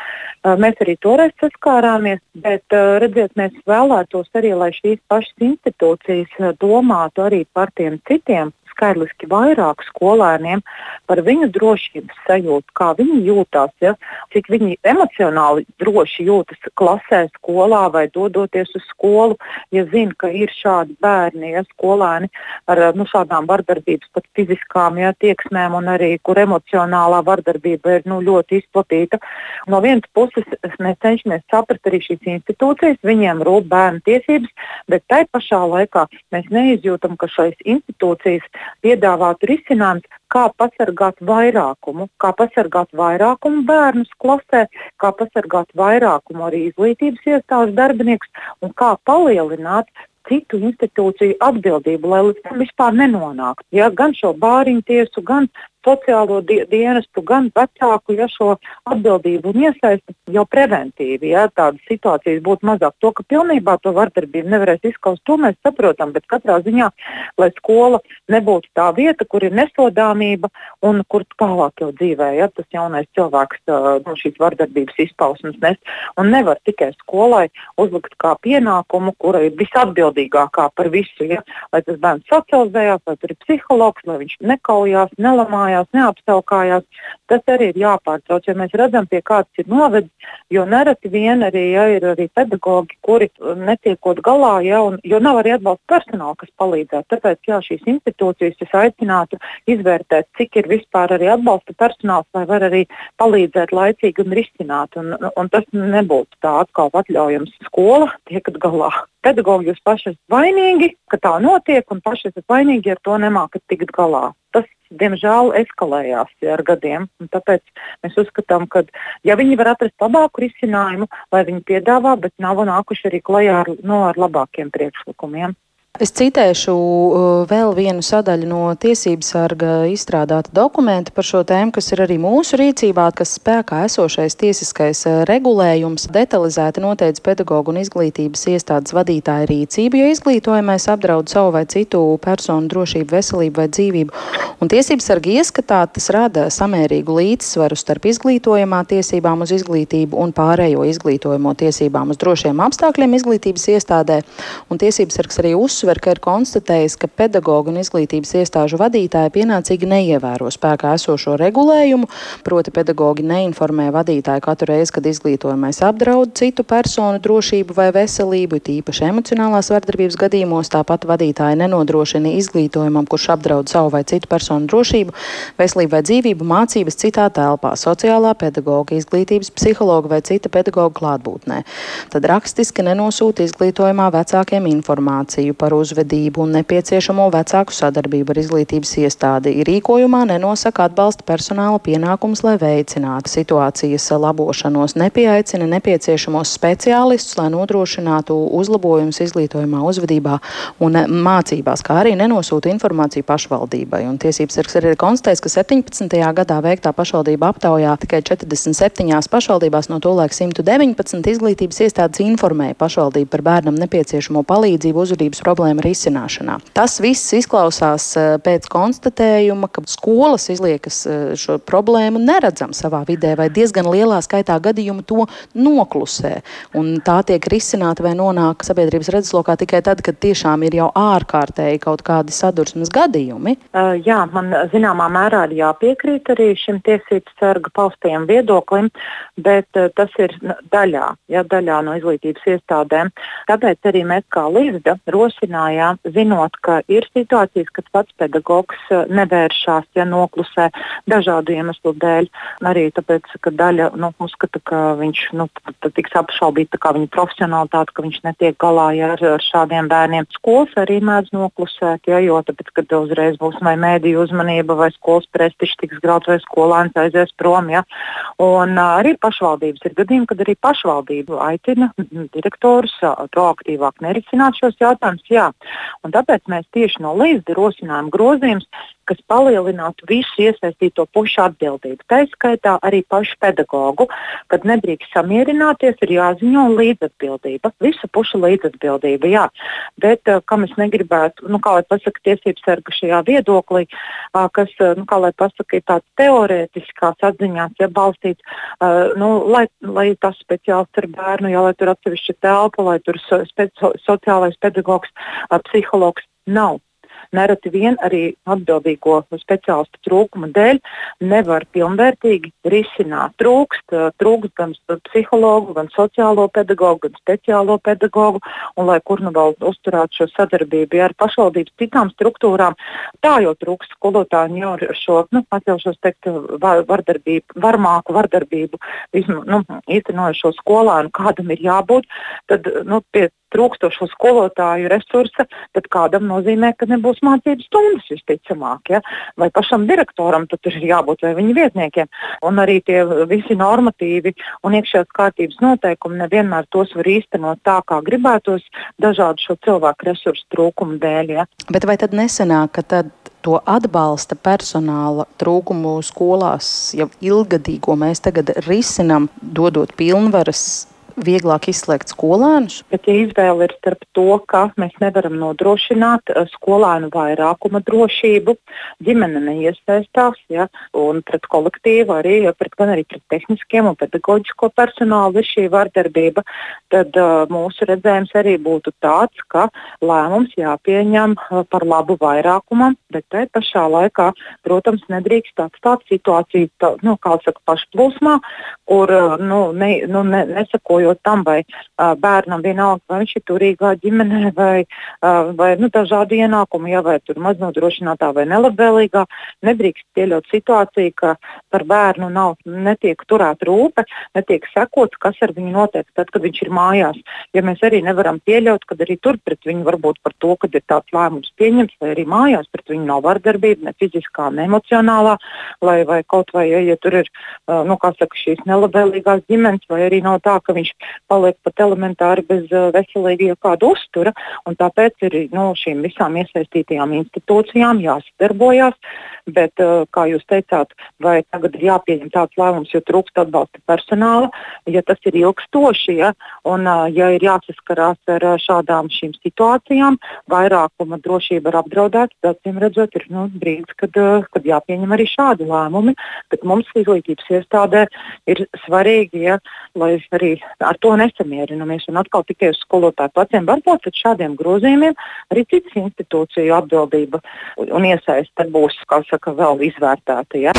mēs arī toreiz saskārāmies, bet redziet, mēs vēlētos arī, lai šīs pašas institūcijas domātu arī par tiem citiem skaitliski vairāk skolēniem par viņu drošības sajūtu, kā viņi jūtas, ja, cik viņi emocionāli droši jūtas klasē, skolā vai dodoties uz skolu. Ja zina, ka ir šādi bērni, ja skolēni ar nu, šādām vardarbības, pat fiziskām ja, tieksmēm, un arī kur emocionālā vardarbība ir nu, ļoti izplatīta. No vienas puses mēs cenšamies saprast arī šīs institūcijas, viņiem rūp bērnu tiesības, bet tai pašā laikā mēs neizjūtam, ka šīs institūcijas piedāvātu risinājums, kā pasargāt vairākumu, kā pasargāt vairākumu bērnus klasē, kā pasargāt vairākumu arī izglītības iestāžu darbiniekus un kā palielināt citu institūciju atbildību, lai līdz tam vispār nenonāktu. Ja, gan šo bāriņu tiesu, gan sociālo di dienestu, gan vecāku ja, šo atbildību un iesaisti jau preventīvi. Ja, tādas situācijas būtu mazāk. To, ka pilnībā to vardarbību nevarēs izskaust, to mēs saprotam. Bet katrā ziņā, lai skola nebūtu tā vieta, kur ir nesodāmība un kur tālāk jau dzīvē ja, tas jaunais cilvēks no šīs vardarbības izpausmes nes. Un nevar tikai skolai uzlikt kā pienākumu, kura ir visatbildīgākā par visu. Ja, lai tas bērns socializējās, lai tur ir psihologs, lai viņš nekaujās, nelamājās neapvainojās, neapsaukājās. Tas arī ir jāpārtrauc, ja mēs redzam, pie kāds ir novedis. Jo nereti vien arī ja, ir arī pedagoģi, kuri netiekot galā, ja, un, jo nav arī atbalsta personāla, kas palīdzētu. Tāpēc jā, šīs institūcijas es aicinātu izvērtēt, cik ir vispār arī atbalsta personāls, lai var arī palīdzēt laicīgi un risināt. Un, un tas nebūtu tā atkal atļaujams. Skola tiekat galā. Pedagoģi jūs paši esat vainīgi, ka tā notiek, un paši esat vainīgi, ja ar to nemākat tikt galā. Tas diemžēl eskalējās ja, ar gadiem. Tāpēc mēs uzskatām, ka ja viņi var atrast labāku risinājumu, lai viņi piedāvā, bet nav nākuši arī klajā ar, no, nu, ar labākiem priekšlikumiem. Es citēšu uh, vēl vienu sadaļu no tiesības sarga izstrādāta dokumenta par šo tēmu, kas ir arī mūsu rīcībā, kas spēkā esošais tiesiskais uh, regulējums detalizēti noteica pedagoģu un izglītības iestādes vadītāja rīcību, ja izglītojamais apdraud savu vai citu personu drošību, veselību vai dzīvību. Un tiesības sarga ieskatā tas rada samērīgu līdzsvaru starp izglītojamā tiesībām uz izglītību un pārējo izglītojamo tiesībām uz drošiem apstākļiem izglītības iestādē. Un tiesības sargs arī uzsver, uzsver, ka ir konstatējis, ka pedagoģu un izglītības iestāžu vadītāji pienācīgi neievēro spēkā esošo regulējumu, proti pedagoģi neinformē vadītāju katru reizi, kad izglītojamais apdraud citu personu drošību vai veselību, tīpaši emocionālās vardarbības gadījumos, tāpat vadītāji nenodrošina izglītojumam, kurš apdraud savu vai citu personu drošību, veselību vai dzīvību, mācības citā telpā, sociālā pedagoģa, izglītības psihologa vai cita pedagoģa klātbūtnē. Tad rakstiski nenosūta izglītojumā vecākiem informāciju par uzvedību un nepieciešamo vecāku sadarbību ar izglītības iestādi. Rīkojumā nenosaka atbalsta personāla pienākums, lai veicinātu situācijas labošanos, nepieaicina nepieciešamos speciālistus, lai nodrošinātu uzlabojumus izglītojumā, uzvedībā un mācībās, kā arī nenosūta informāciju pašvaldībai. Un tiesības sargs arī ir konstatējis, ka 17. gadā veiktā pašvaldība aptaujā tikai 47 pašvaldībās no tolaik 119 izglītības iestādes informēja pašvaldību par bērnam nepieciešamo palīdzību uzvedības problēmu problēma risināšanā. Tas viss izklausās eh, pēc konstatējuma, ka skolas izliekas eh, šo problēmu neredzam savā vidē, vai diezgan lielā skaitā gadījumu to noklusē. Un tā tiek risināta vai nonāk sabiedrības redzeslokā tikai tad, kad tiešām ir jau ārkārtēji kaut kādi sadursmes gadījumi. Uh, jā, man zināmā mērā ir jāpiekrīt arī šim tiesību sarga paustajam viedoklim, bet uh, tas ir daļā, ja, daļā no izglītības iestādēm. Tāpēc arī mēs kā līdzda rosinām risinājām, zinot, ka ir situācijas, kad pats pedagogs eh, nevēršās, ja noklusē dažādu iemeslu dēļ. Arī tāpēc, ka daļa nu, uzskata, ka viņš nu, tiks apšaubīta viņa profesionālitāte, ka viņš netiek galā ja, ar, ar šādiem bērniem. Skolas arī mēdz noklusēt, ja, jo tāpēc, kad uzreiz būs vai mēdīju uzmanība, vai skolas prestižs tiks grauts, vai skolēns aizies prom. Ja. Un uh, arī pašvaldības ir gadījumi, kad arī pašvaldība aicina direktorus uh, proaktīvāk nerisināt šos jautājumus. Jā, Un tāpēc mēs tieši no līdzi rosinām grozījumus, kas palielinātu visu iesaistīto pušu atbildību. Tā izskaitā arī pašu pedagogu, kad nedrīkst samierināties, ir jāziņo līdzatbildība, visu pušu līdzatbildība. Jā. Bet, eh, kā mēs negribētu, nu, kā lai pasaka, tiesības sarga šajā viedoklī, kas, nu, kā lai pasaka, ir tāds teorētiskās atziņās, ja balstīts, nu, lai, lai tas speciālists ar bērnu, jā, lai tur atsevišķa telpa, lai tur so, so, sociālais pedagogs, psihologs nav nereti vien arī atbildīgo speciālistu trūkuma dēļ nevar pilnvērtīgi risināt. Trūkst, trūkst gan psihologu, gan sociālo pedagogu, gan speciālo pedagogu, un lai kur nu vēl uzturētu šo sadarbību ar pašvaldības citām struktūrām, tā jau trūkst skolotāju jau ar šo, nu, atļaušos teikt, var, vardarbību, varmāku vardarbību, vismu, nu, īstenojušo skolānu, kādam ir jābūt, tad nu, pie trūkstošo skolotāju resursa, tad kādam nozīmē, ka nebūs mācību stundas visticamāk. Ja? Vai pašam direktoram tur ir jābūt vai viņa vietniekiem. Un arī tie visi normatīvi un iekšējās kārtības noteikumi nevienmēr tos var īstenot tā, kā gribētos dažādu šo cilvēku resursu trūkumu dēļ. Ja? Bet vai tad nesenāk, ka tad to atbalsta personāla trūkumu skolās jau ilgadīgo mēs tagad risinām, dodot pilnvaras vieglāk izslēgt skolēnus? Bet, ja izvēle ir starp to, ka mēs nevaram nodrošināt eh, skolēnu vairākuma drošību, ģimene neiesaistās, ja, un pret kolektīvu arī, pret, gan arī pret tehniskiem un pedagoģisko personālu ir šī vardarbība, tad uh, mūsu redzējums arī būtu tāds, ka lēmums jāpieņem uh, par labu vairākumam, bet te pašā laikā, protams, nedrīkst atstāt situāciju tā, nu, saka, pašplūsmā, kur nu, ne, nu, ne, nesakojot tam, vai uh, bērnam vienalga, vai viņš ir turīgā ģimenē, vai, uh, vai nu, dažādi ienākumi, ja, vai maznodrošinātā vai nelabvēlīgā, nedrīkst pieļaut situāciju, ka par bērnu nav, netiek turēta rūpe, netiek sekots, kas ar viņu notiek tad, kad viņš ir mājās. Ja mēs arī nevaram pieļaut, ka arī tur pret viņu varbūt par to, ka ir tāds lēmums pieņemts, vai arī mājās pret viņu nav vardarbība, ne fiziskā, ne emocionālā, vai, vai kaut vai, ja, ja tur ir, nu, saka, šīs nelabvēlīgās ģimenes, vai arī nav tā, ka viņš paliek pat elementāri bez veselīga kāda uztura. Tāpēc ir nu, šīm visām iesaistītajām institūcijām jāsadarbojas. Bet, uh, kā jūs teicāt, vai tagad ir jāpieņem tāds lēmums, jo trūkst atbalsta personāla, ja tas ir ilgstoši, ja, un uh, ja ir jāsaskarās ar uh, šādām situācijām, vairākuma drošība ir apdraudēta, tad, acīm redzot, ir nu, brīdis, kad, kad jāpieņem arī šādi lēmumi. Bet mums izglītības iestādē ir svarīgi, ja, lai arī ar to nesamierinamies un atkal tikai uz skolotāju pleciem. Varbūt pēc šādiem grozījumiem arī citas institūciju atbildība un iesaiste būs, kā saka, vēl izvērtēta. Ja.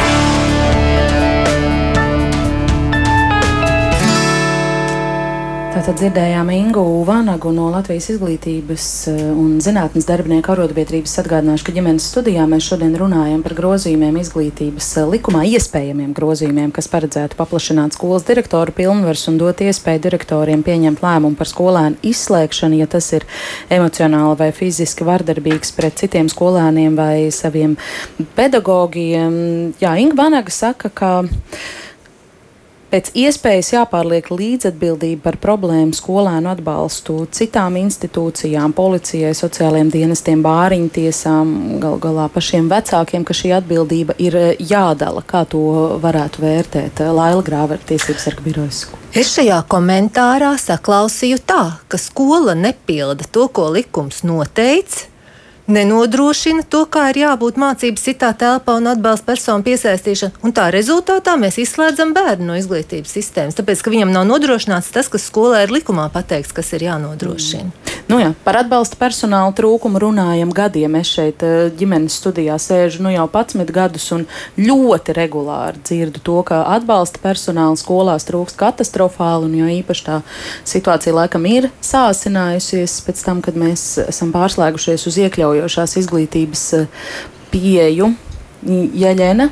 Tātad dzirdējām Ingu Vanagu no Latvijas izglītības eh, un zinātnes darbinieku arotbiedrības atgādināšu, ka ģimenes studijā mēs šodien runājam par grozījumiem izglītības eh, likumā, iespējamiem grozījumiem, kas paredzētu paplašināt skolas direktoru pilnvars un dot iespēju direktoriem pieņemt lēmumu par skolēnu izslēgšanu, ja tas ir emocionāli vai fiziski vardarbīgs pret citiem skolēniem vai saviem pedagogiem. Jā, Inga Vanaga saka, ka pēc iespējas jāpārliek līdzatbildība par problēmu skolēnu atbalstu citām institūcijām, policijai, sociālajiem dienestiem, bāriņu tiesām, gal galā pašiem vecākiem, ka šī atbildība ir eh, jādala. Kā to varētu vērtēt Laila Grāvera tiesības sarga birojas? Es šajā komentārā saklausīju tā, ka skola nepilda to, ko likums noteica nenodrošina to, kā ir jābūt mācības citā telpā un atbalsta personu piesaistīšana. Un tā rezultātā mēs izslēdzam bērnu no izglītības sistēmas, tāpēc ka viņam nav nodrošināts tas, kas skolā ir likumā pateikts, kas ir jānodrošina. Mm. Nu jā, par atbalsta personāla trūkumu runājam gadiem. Es šeit eh, ģimenes studijā sēžu nu jau 11 gadus un ļoti regulāri dzirdu to, ka atbalsta personāla skolās trūkst katastrofāli, un jo īpaši tā situācija laikam ir sāsinājusies pēc tam, kad mēs esam pārslēgušies uz iekļaujošās izglītības eh, pieeju. Jeļena,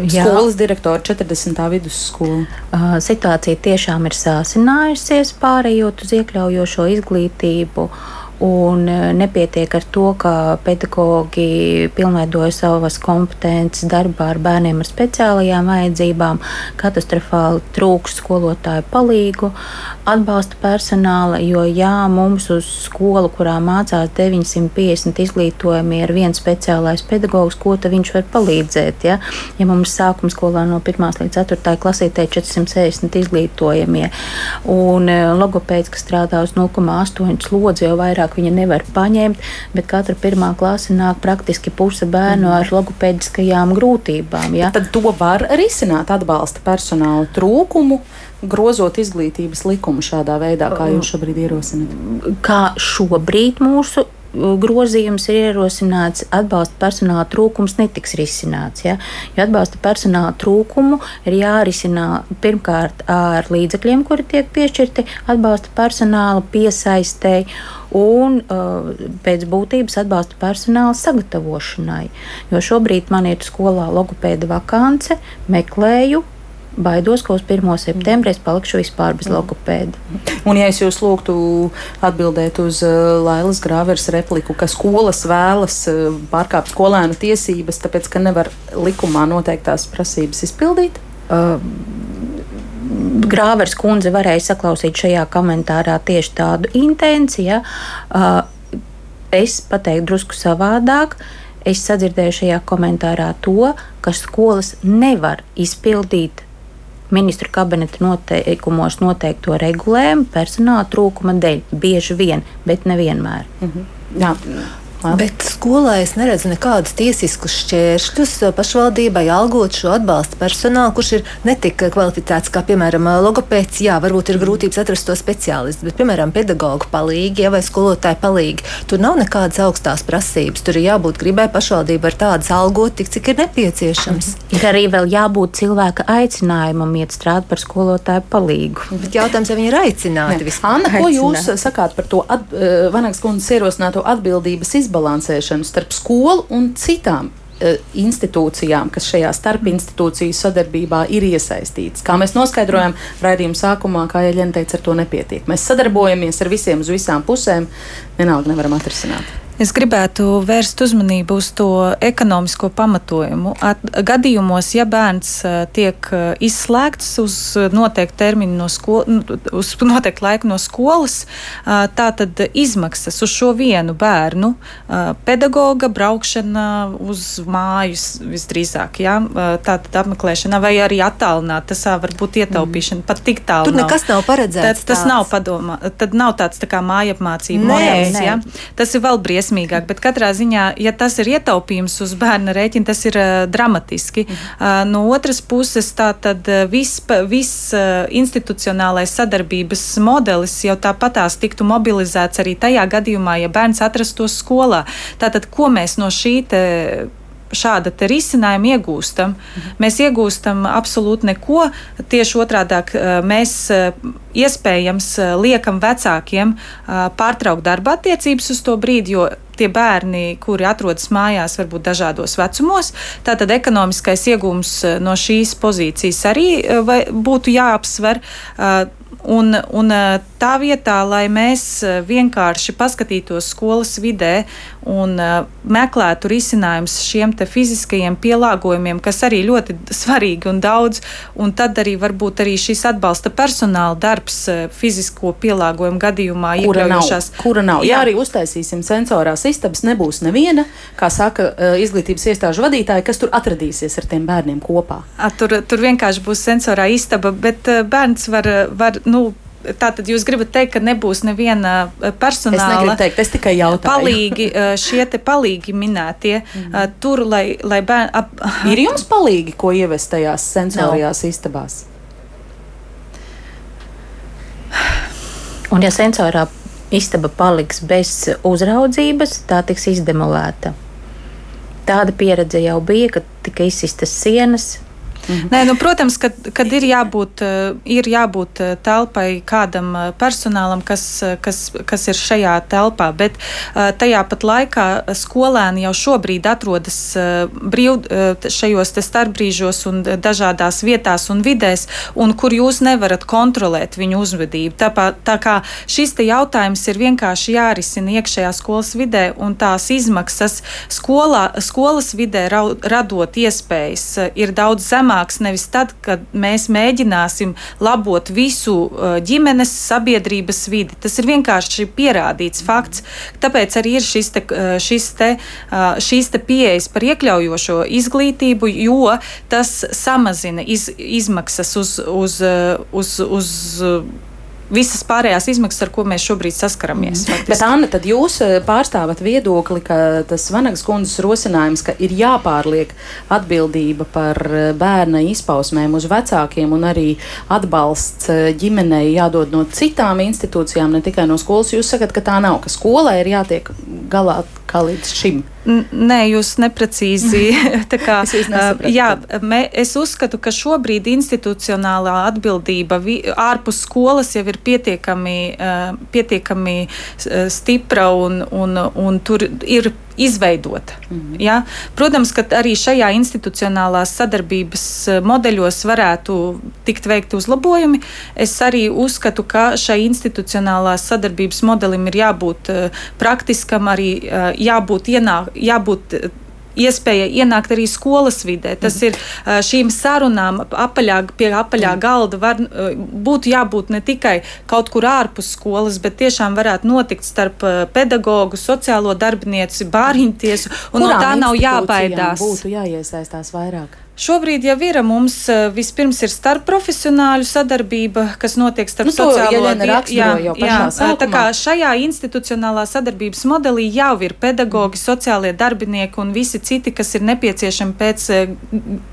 Jā. Skolas direktora 40. vidusskola. Uh, situācija tiešām ir sāsinājusies, pārējot uz iekļaujošo izglītību. Uh, Un e, nepietiek ar to, ka pedagoģi pilnveidoja savas kompetences darbā ar bērniem ar speciālajām vajadzībām, katastrofāli trūks skolotāju palīgu, atbalsta personāla. Jo, jā, mums uz skolu, kurā mācās 950 izglītojumi, ir viens speciālais pedagogs, ko viņš var palīdzēt. Ja, ja mums sākuma skolā no 1 līdz 4 klasītē 460 izglītojamie, un e, logopēds, kas strādā uz 0,8 slodzi, jau vairāk vairāk viņa nevar paņemt, bet katra pirmā klase nāk praktiski puse bērnu mm. ar logopēdiskajām grūtībām. Ja? Tad to var risināt atbalsta personāla trūkumu grozot izglītības likumu šādā veidā, kā jūs šobrīd ierosināt? Kā šobrīd mūsu grozījums ir ierosināts, atbalsta personāla trūkums netiks risināts. Ja? Jo atbalsta personāla trūkumu ir jārisina pirmkārt ar līdzekļiem, kuri tiek piešķirti atbalsta personāla piesaistēji un uh, pēc būtības atbalsta personāla sagatavošanai. Jo šobrīd man ir skolā logopēda vakance, meklēju baidos, ka uz 1. septembrī es palikšu vispār bez logopēda. Un, ja es jūs lūgtu atbildēt uz uh, Lailas Grāveres repliku, ka skolas vēlas uh, pārkāpt skolēnu tiesības, tāpēc ka nevar likumā noteiktās prasības izpildīt? Uh, Grāvers kundze varēja saklausīt šajā komentārā tieši tādu intenciju. Uh, es pateiktu drusku savādāk. Es sadzirdēju šajā komentārā to, ka skolas nevar izpildīt ministru kabineta noteikumos noteikto regulējumu personāla trūkuma dēļ. Bieži vien, bet nevienmēr. -hmm. Jā. Labi. Bet skolā es neredzu nekādus tiesiskus šķēršļus pašvaldībai algot šo atbalsta personālu, kurš ir netik kvalificēts kā, piemēram, logopēds. Jā, varbūt ir grūtības atrast to speciālistu, bet, piemēram, pedagoģu palīgi ja, vai skolotāju palīgi. Tur nav nekādas augstās prasības. Tur ir jābūt gribai pašvaldībai ar tādas algot, tik cik ir nepieciešams. Mhm. Ir arī vēl jābūt cilvēka aicinājumam iet strādāt par skolotāju palīgu. Bet jautājums, vai viņi ir aicināti vispār? Anna, ko jūs sakāt par to uh, Vanagas kundzes ierosināto atbildības izpētību? Izbalansēšanu starp skolu un citām e, institūcijām, kas šajā starpinstitūciju sadarbībā ir iesaistītas. Kā mēs noskaidrojam raidījuma sākumā, kā Ieļena teica, ar to nepietiek. Mēs sadarbojamies ar visiem uz visām pusēm, vienalga nevaram atrisināt. Es gribētu vērst uzmanību uz to ekonomisko pamatojumu. At, gadījumos, ja bērns tiek izslēgts uz noteiktu termiņu no skolas, uz noteiktu laiku no skolas, tā tad izmaksas uz šo vienu bērnu, pedagoga braukšana uz mājas visdrīzāk, ja? tā tad apmeklēšana vai arī attālināt, tas var būt ietaupīšana, mm. pat tik tālu. Tur nekas nav, nav paredzēts. Tad, tas nav padomā, tad nav tāds tā kā māja apmācība modelis, ja? Tas ir vēl briesmīgi briesmīgāk, bet katrā ziņā, ja tas ir ietaupījums uz bērna rēķina, tas ir uh, dramatiski. Uh, no otras puses, tā tad viss vis, uh, institucionālais sadarbības modelis jau tāpatās tiktu mobilizēts arī tajā gadījumā, ja bērns atrastos skolā. Tātad, ko mēs no šī šāda risinājuma iegūstam. Mēs iegūstam absolūti neko. Tieši otrādi mēs iespējams liekam vecākiem pārtraukt darba attiecības uz to brīdi, jo tie bērni, kuri atrodas mājās, varbūt dažādos vecumos. Tātad ekonomiskais iegūms no šīs pozīcijas arī būtu jāapsver. Un, un tā vietā, lai mēs vienkārši paskatītos skolas vidē un meklētu risinājumus šiem fiziskajiem pielāgojumiem, kas arī ļoti svarīgi un daudz, un tad arī varbūt arī šis atbalsta personāla darbs fizisko pielāgojumu gadījumā kura iekļaujošās. Nav, kura nav? Jā, Jā arī uztaisīsim sensorās istabas, nebūs neviena, kā saka izglītības iestāžu vadītāji, kas tur atradīsies ar tiem bērniem kopā. A, tur, tur vienkārši būs sensorā istaba, bet bērns var, var nu, Tātad jūs gribat teikt, ka nebūs neviena personāla. Es teikt, es tikai jautāju. Palīgi, šie te palīgi minētie, mm. tur, lai, lai bērni. Ap... Ir jums palīgi, ko ievest tajās sensorijās no. istabās? Un ja sensorā istaba paliks bez uzraudzības, tā tiks izdemolēta. Tāda pieredze jau bija, kad tika izsistas sienas, Mhm. Nē, nu, protams, ka kad ir, jābūt, eh, ir jābūt eh, telpai kādam eh, personālam, kas, kas, kas ir šajā telpā, bet tajā pat laikā skolēni jau šobrīd atrodas brīv, šajos starpbrīžos un dažādās vietās un vidēs, un kur jūs nevarat kontrolēt viņu uzvedību. Tāpā, tā kā šis jautājums ir vienkārši jārisina iekšējā skolas vidē, un tās izmaksas skolā, skolas vidē radot iespējas ir daudz zemākas panāks nevis tad, kad mēs mēģināsim labot visu uh, ģimenes, sabiedrības vidi. Tas ir vienkārši pierādīts fakts. Tāpēc arī ir šis te, uh, šis te, uh, šīs te pieejas par iekļaujošo izglītību, jo tas samazina iz, izmaksas uz, uz, uz, uz visas pārējās izmaksas, ar ko mēs šobrīd saskaramies. Mm. Bet, Anna, tad jūs eh, pārstāvat viedokli, ka tas Vanagas kundzes rosinājums, ka ir jāpārliek atbildība par eh, bērna izpausmēm uz vecākiem un arī atbalsts eh, ģimenei jādod no citām institūcijām, ne tikai no skolas. Jūs sakat, ka tā nav, ka skolai ir jātiek galā kā līdz šim. Nē, jūs neprecīzi. (laughs) kā, es, jā, mē, es uzskatu, ka šobrīd institucionālā atbildība vi, ārpus skolas jau ir pietiekami, pietiekami stipra un, un, un tur ir izveidota. Mm ja? Protams, ka arī šajā institucionālās sadarbības modeļos varētu tikt veikti uzlabojumi. Es arī uzskatu, ka šai institucionālās sadarbības modelim ir jābūt praktiskam, arī jābūt ienāk jābūt eh, iespēja ienākt arī skolas vidē. Tas mm. ir eh, šīm sarunām apaļā, pie apaļā mm. galda. Var, eh, būtu jābūt ne tikai kaut kur ārpus skolas, bet tiešām varētu notikt starp pedagogu, sociālo darbinieci, bāriņtiesu. No tā nav jābaidās. Būtu jāiesaistās vairāk. Šobrīd jau ir mums vispirms ir starpprofesionāļu sadarbība, kas notiek starp nu, sociālo dienu. Tā kā šajā institucionālā sadarbības modelī jau ir pedagogi, sociālie darbinieki un visi citi, kas ir nepieciešami pēc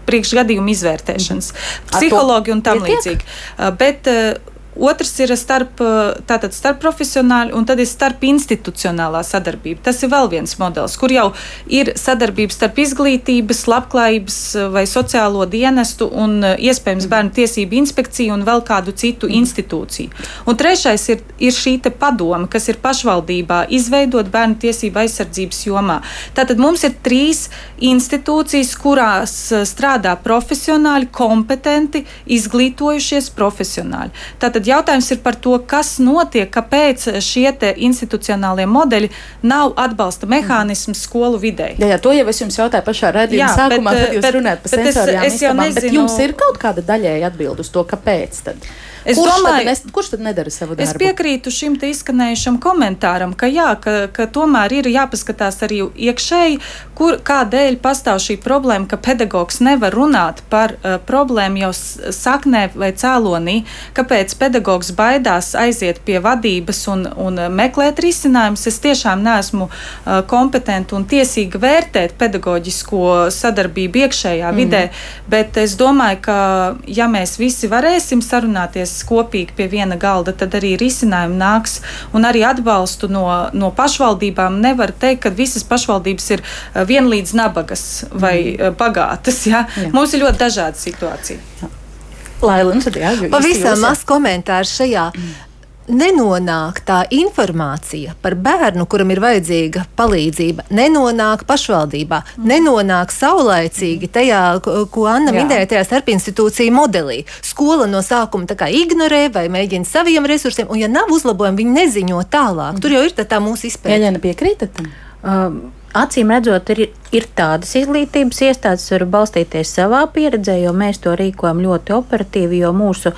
priekšgadījuma izvērtēšanas, mm. psihologi un tam līdzīgi. Bet Otrs ir starp, tātad starp profesionāli, un tad ir starp institucionālā sadarbība. Tas ir vēl viens modelis, kur jau ir sadarbība starp izglītības, labklājības vai sociālo dienestu un iespējams bērnu tiesību inspekciju un vēl kādu citu institūciju. Un trešais ir, ir šī padoma, kas ir pašvaldībā izveidot bērnu tiesību aizsardzības jomā. Tātad mums ir trīs institūcijas, kurās strādā profesionāļi, kompetenti, izglītojušies profesionāļi. Tātad Tad jautājums ir par to, kas notiek, kāpēc šie institucionālie modeļi nav atbalsta mehānisms skolu vidē. Jā, jā, to jau es jums jautāju pašā redzējumā, sākumā, bet, kad jūs bet, runājat par sensorijām. Es, es jau nezinu, bet jums ir kaut kāda daļēja atbild uz to, kāpēc. Tad? Es kurš, domāju, tad nes, kurš tad nedara savu darbu? Es piekrītu šim izskanējušam komentāram, ka, jā, ka, ka tomēr ir jāpaskatās arī iekšēji, kur, kādēļ pastāv šī problēma, ka pedagogs nevar runāt par uh, problēmu jau saknē vai cēlonī, kāpēc pedagogs baidās aiziet pie vadības un, un meklēt risinājumus. Es tiešām neesmu uh, kompetenti un tiesīga vērtēt pedagoģisko sadarbību iekšējā mm. vidē, bet es domāju, ka ja mēs visi varēsim sarunāties kopīgi pie viena galda, tad arī risinājumi nāks un arī atbalstu no, no pašvaldībām. Nevar teikt, ka visas pašvaldības ir eh, vienlīdz nabagas vai mm. bagātas. Ja? Jā. Mums ir ļoti dažāda situācija. Nu tad jā, Pavisam maz komentārs šajā. Mm nenonāk tā informācija par bērnu, kuram ir vajadzīga palīdzība, nenonāk pašvaldībā, mm. nenonāk saulaicīgi tajā, ko Anna Jā. minēja, tajā starpinstitūciju modelī. Skola no sākuma ignorē vai mēģina saviem resursiem, un ja nav uzlabojumi, viņi neziņo tālāk. Mm. Tur jau ir tā, tā mūsu izpēte. Jā, nepiekrītat tam? Um, Acīm redzot, ir, ir tādas izglītības iestādes, kas var balstīties savā pieredzē, jo mēs to rīkojam ļoti operatīvi. Jo mūsu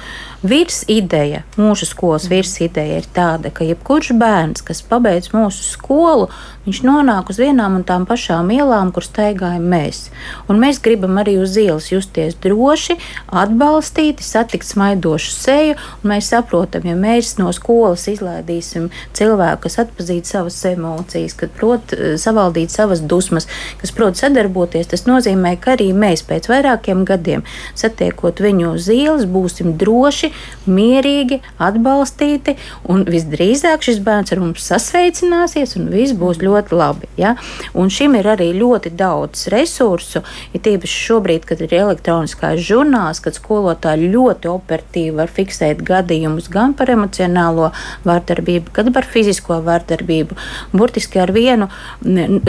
virsideja, mūsu skolas virsideja ir tāda, ka jebkurš bērns, kas pabeidz mūsu skolu, viņš nonāk uz vienām un tām pašām ielām, kur staigājam mēs. Un mēs gribam arī uz ielas justies droši, atbalstīti, satikt smaidošu seju. Mēs saprotam, ja mēs no skolas izlaidīsim cilvēku, kas atpazīst savas emocijas, kad prot savaldīt izrādīt savas dusmas, kas prot sadarboties, tas nozīmē, ka arī mēs pēc vairākiem gadiem satiekot viņu uz ielas, būsim droši, mierīgi, atbalstīti, un visdrīzāk šis bērns ar mums sasveicināsies, un viss būs ļoti labi. Ja? Un šim ir arī ļoti daudz resursu, ir tīpaši šobrīd, kad ir elektroniskais žurnāls, kad skolotāji ļoti operatīvi var fiksēt gadījumus gan par emocionālo vārdarbību, gan par fizisko vārdarbību. Burtiski ar vienu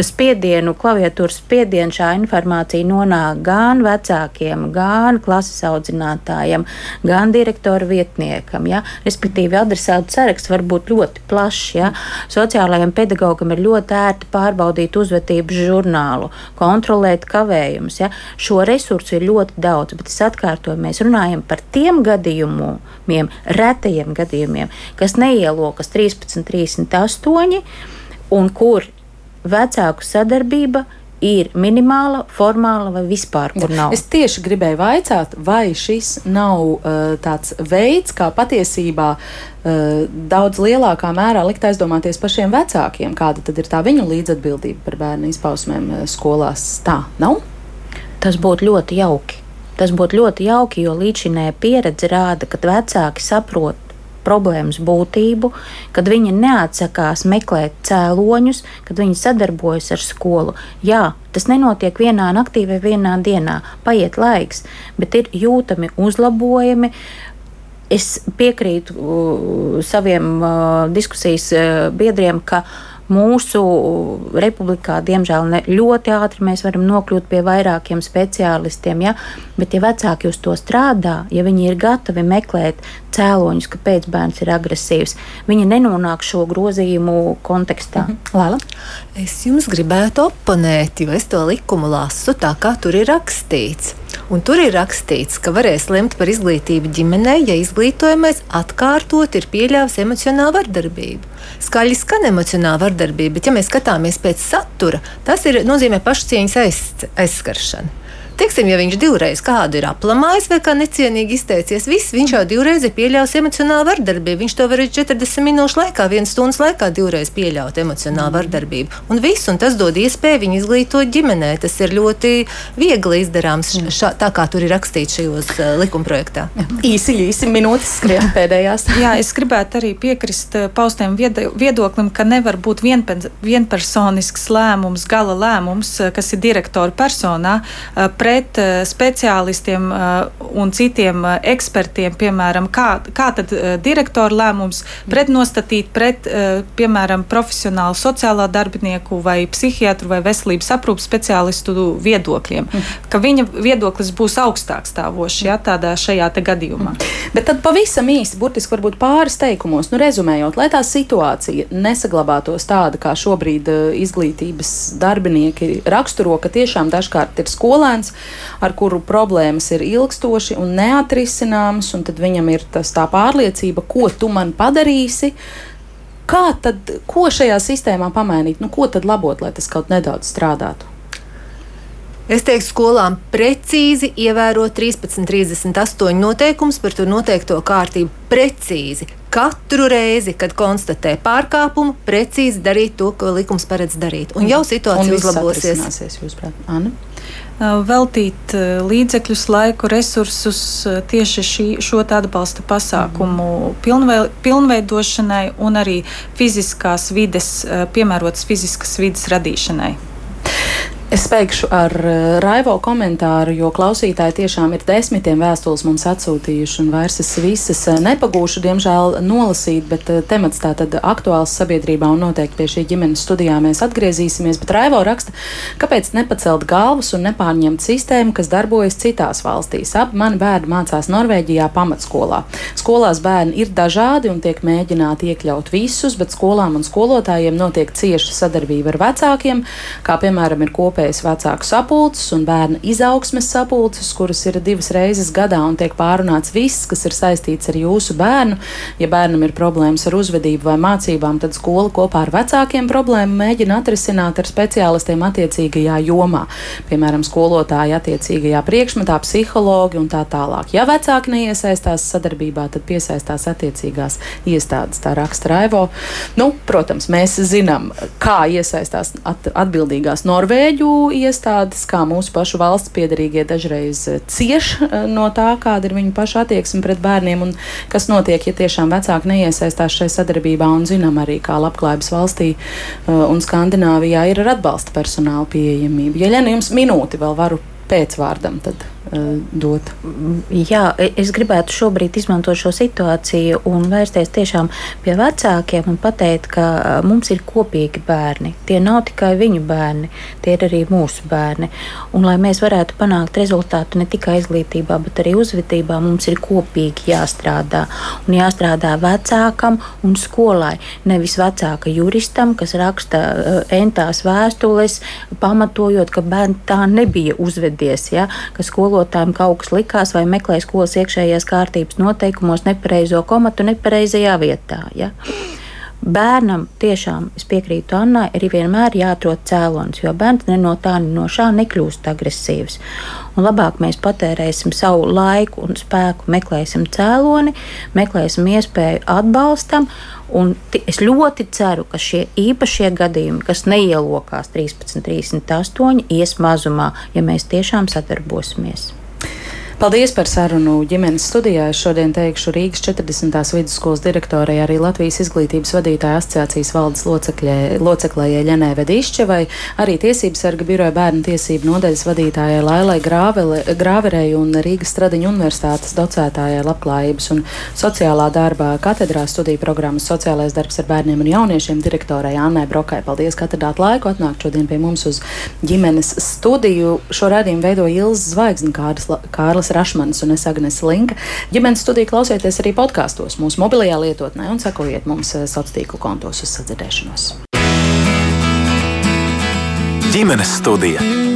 spiedienu, klaviatūras spiedienu šā informācija nonāk gan vecākiem, gan klases audzinātājiem, gan direktora vietniekam. Ja? Respektīvi, adresātu saraksts var būt ļoti plašs. Ja? Sociālajiem pedagogam ir ļoti ērti pārbaudīt uzvedības žurnālu, kontrolēt kavējumus. Ja? Šo resursu ir ļoti daudz, bet es atkārtoju, mēs runājam par tiem gadījumiem, retajiem gadījumiem, kas neielokas 13, 38 un kur vecāku sadarbība ir minimāla, formāla vai vispār kur nav. Es tieši gribēju vaicāt, vai šis nav uh, tāds veids, kā patiesībā uh, daudz lielākā mērā likt aizdomāties pašiem vecākiem, kāda tad ir tā viņu līdzatbildība par bērnu izpausmēm uh, skolās. Tā nav? Tas būtu ļoti jauki. Tas būtu ļoti jauki, jo līdzinējā pieredze rāda, ka vecāki saprot problēmas būtību, kad viņi neatsakās meklēt cēloņus, kad viņi sadarbojas ar skolu. Jā, tas nenotiek vienā naktī vai vienā dienā, paiet laiks, bet ir jūtami uzlabojumi. Es piekrītu uh, saviem uh, diskusijas uh, biedriem, ka uh, Mūsu republikā, diemžēl, ne, ļoti ātri mēs varam nokļūt pie vairākiem speciālistiem. Ja? Bet, ja vecāki uz to strādā, ja viņi ir gatavi meklēt cēloņus, kāpēc bērns ir agresīvs, viņi nenonāk šo grozījumu kontekstā. Mhm. Lēla? Es jums gribētu oponēt, jo es to likumu lasu tā, kā tur ir rakstīts. Un tur ir rakstīts, ka varēs lemt par izglītību ģimenē, ja izglītojamais atkārtot ir pieļāvis emocionālu vardarbību. Skaļi skan emocionāla vardarbība, bet, ja mēs skatāmies pēc satura, tas ir, nozīmē pašcieņas aiz, aizskaršanu. Teiksim, ja viņš divreiz kādu ir aplamājis vai kā necienīgi izteicies, viss, viņš jau divreiz ir pieļāvis emocionālu vardarbību. Viņš to var 40 minūšu laikā, vienas stundas laikā divreiz pieļaut emocionālu vardarbību. Un viss, un tas dod iespēju viņu izglītot ģimenē. Tas ir ļoti viegli izdarāms, šā, tā kā tur ir rakstīts šajos uh, likumprojektā. Īsi, īsi minūtes skrien (laughs) pēdējās. Jā, es gribētu arī piekrist paustiem viedoklim, ka nevar būt vienpersonisks lēmums, gala lēmums, kas ir direktora personā pret eh, speciālistiem eh, un citiem eh, ekspertiem, piemēram, kā, kā tad direktora lēmums pretnostatīt pret, piemēram, profesionālu sociālā darbinieku vai psihiatru vai veselības aprūpas speciālistu viedokļiem, ka viņa viedoklis būs augstāk stāvošs ja, tādā šajā gadījumā. Bet tad pavisam īsti, burtiski varbūt pāris teikumos, nu rezumējot, lai tā situācija nesaglabātos tāda, kā šobrīd izglītības darbinieki raksturo, ka tiešām dažkārt ir skolēns, ar kuru problēmas ir ilgstoši un neatrisināmas, un tad viņam ir tas tā pārliecība, ko tu man padarīsi. Kā tad, ko šajā sistēmā pamainīt, nu, ko tad labot, lai tas kaut nedaudz strādātu? Es teiktu, skolām precīzi ievērot 13.38 noteikumus par to noteikto kārtību. Precīzi. Katru reizi, kad konstatē pārkāpumu, precīzi darīt to, ko likums paredz darīt. Un jau situācija uzlabosies. Jūsuprāt, Anna? veltīt līdzekļus, laiku, resursus tieši šī, šo atbalsta pasākumu pilnvei, pilnveidošanai un arī fiziskās vides, piemērotas fiziskas vides radīšanai. Es beigšu ar eh, Raivo komentāru, jo klausītāji tiešām ir desmitiem vēstules mums atsūtījuši, un vairs es visas eh, nepagūšu, diemžēl, nolasīt, bet eh, temats tā tad aktuāls sabiedrībā, un noteikti pie šī ģimenes studijā mēs atgriezīsimies. Bet Raivo raksta, kāpēc nepacelt galvas un nepārņemt sistēmu, kas darbojas citās valstīs. Abi mani bērni mācās Norvēģijā pamatskolā. Skolās bērni ir dažādi un tiek mēģināti iekļaut visus, bet skolām un skolotājiem notiek cieša sadarbība ar vecākiem, kā piemēram ir kopīgi kopējas vecāku sapulces un bērnu izaugsmes sapulces, kuras ir divas reizes gadā un tiek pārunāts viss, kas ir saistīts ar jūsu bērnu. Ja bērnam ir problēmas ar uzvedību vai mācībām, tad skola kopā ar vecākiem problēmu mēģina atrisināt ar speciālistiem attiecīgajā jomā. Piemēram, skolotāji attiecīgajā priekšmetā, psihologi un tā tālāk. Ja vecāki neiesaistās sadarbībā, tad piesaistās attiecīgās iestādes. Tā raksta Raivo. Nu, protams, mēs zinām, kā iesaistās at atbildīgās Norvēģu iestādes, kā mūsu pašu valsts piedarīgie dažreiz eh, cieš eh, no tā, kāda ir viņu paša attieksme pret bērniem un kas notiek, ja tiešām vecāki neiesaistās šajā sadarbībā. Un zinām arī, kā labklājības valstī eh, un Skandināvijā ir ar atbalsta personāla pieejamību. Ja Ļena, jums minūti vēl varu pēcvārdam, tad uh, dot. Jā, e, es gribētu šobrīd izmantot šo situāciju un vērsties tiešām pie vecākiem un pateikt, ka mums ir kopīgi bērni. Tie nav tikai viņu bērni, tie ir arī mūsu bērni. Un, lai mēs varētu panākt rezultātu ne tikai izglītībā, bet arī uzvedībā, mums ir kopīgi jāstrādā. Un jāstrādā vecākam un skolai. Nevis vecāka juristam, kas raksta uh, entās vēstules, pamatojot, ka bērni tā nebija uzvedība ieradies, ja, ka skolotājiem kaut kas likās vai meklēja skolas iekšējās kārtības noteikumos nepareizo komatu nepareizajā vietā. Ja. Bērnam tiešām, es piekrītu Annai, arī vienmēr jāatrod cēlonis, jo bērns ne no tā, ne no šā nekļūst agresīvs. Un labāk mēs patērēsim savu laiku un spēku, meklēsim cēloni, meklēsim iespēju atbalstam. Un es ļoti ceru, ka šie īpašie gadījumi, kas neielokās 13, 38, ies mazumā, ja mēs tiešām sadarbosimies. Paldies par sarunu ģimenes studijā. Es šodien teikšu Rīgas 40. vidusskolas direktorai, arī Latvijas izglītības vadītāja asociācijas valdes loceklē Jeļenē Vedišķevai, arī Tiesības sarga biroja bērnu tiesību nodaļas vadītājai Lailai Grāverei un Rīgas Stradiņu universitātes docētājai labklājības un sociālā darba katedrā studiju programmas sociālais darbs ar bērniem un jauniešiem direktorai Annai Brokai. Paldies, ka atradāt laiku atnākt šodien pie mums uz ģimenes studiju. Šo redzējumu veido Ilza Zvaigznes, Kārlis Kārlis Rašmans un es Agnes Linka. Ģimenes studiju klausieties arī podkāstos mūsu mobilajā lietotnē un sekojiet mums eh, sociālo tīklu kontos uz sadzirdēšanos. Ģimenes studija.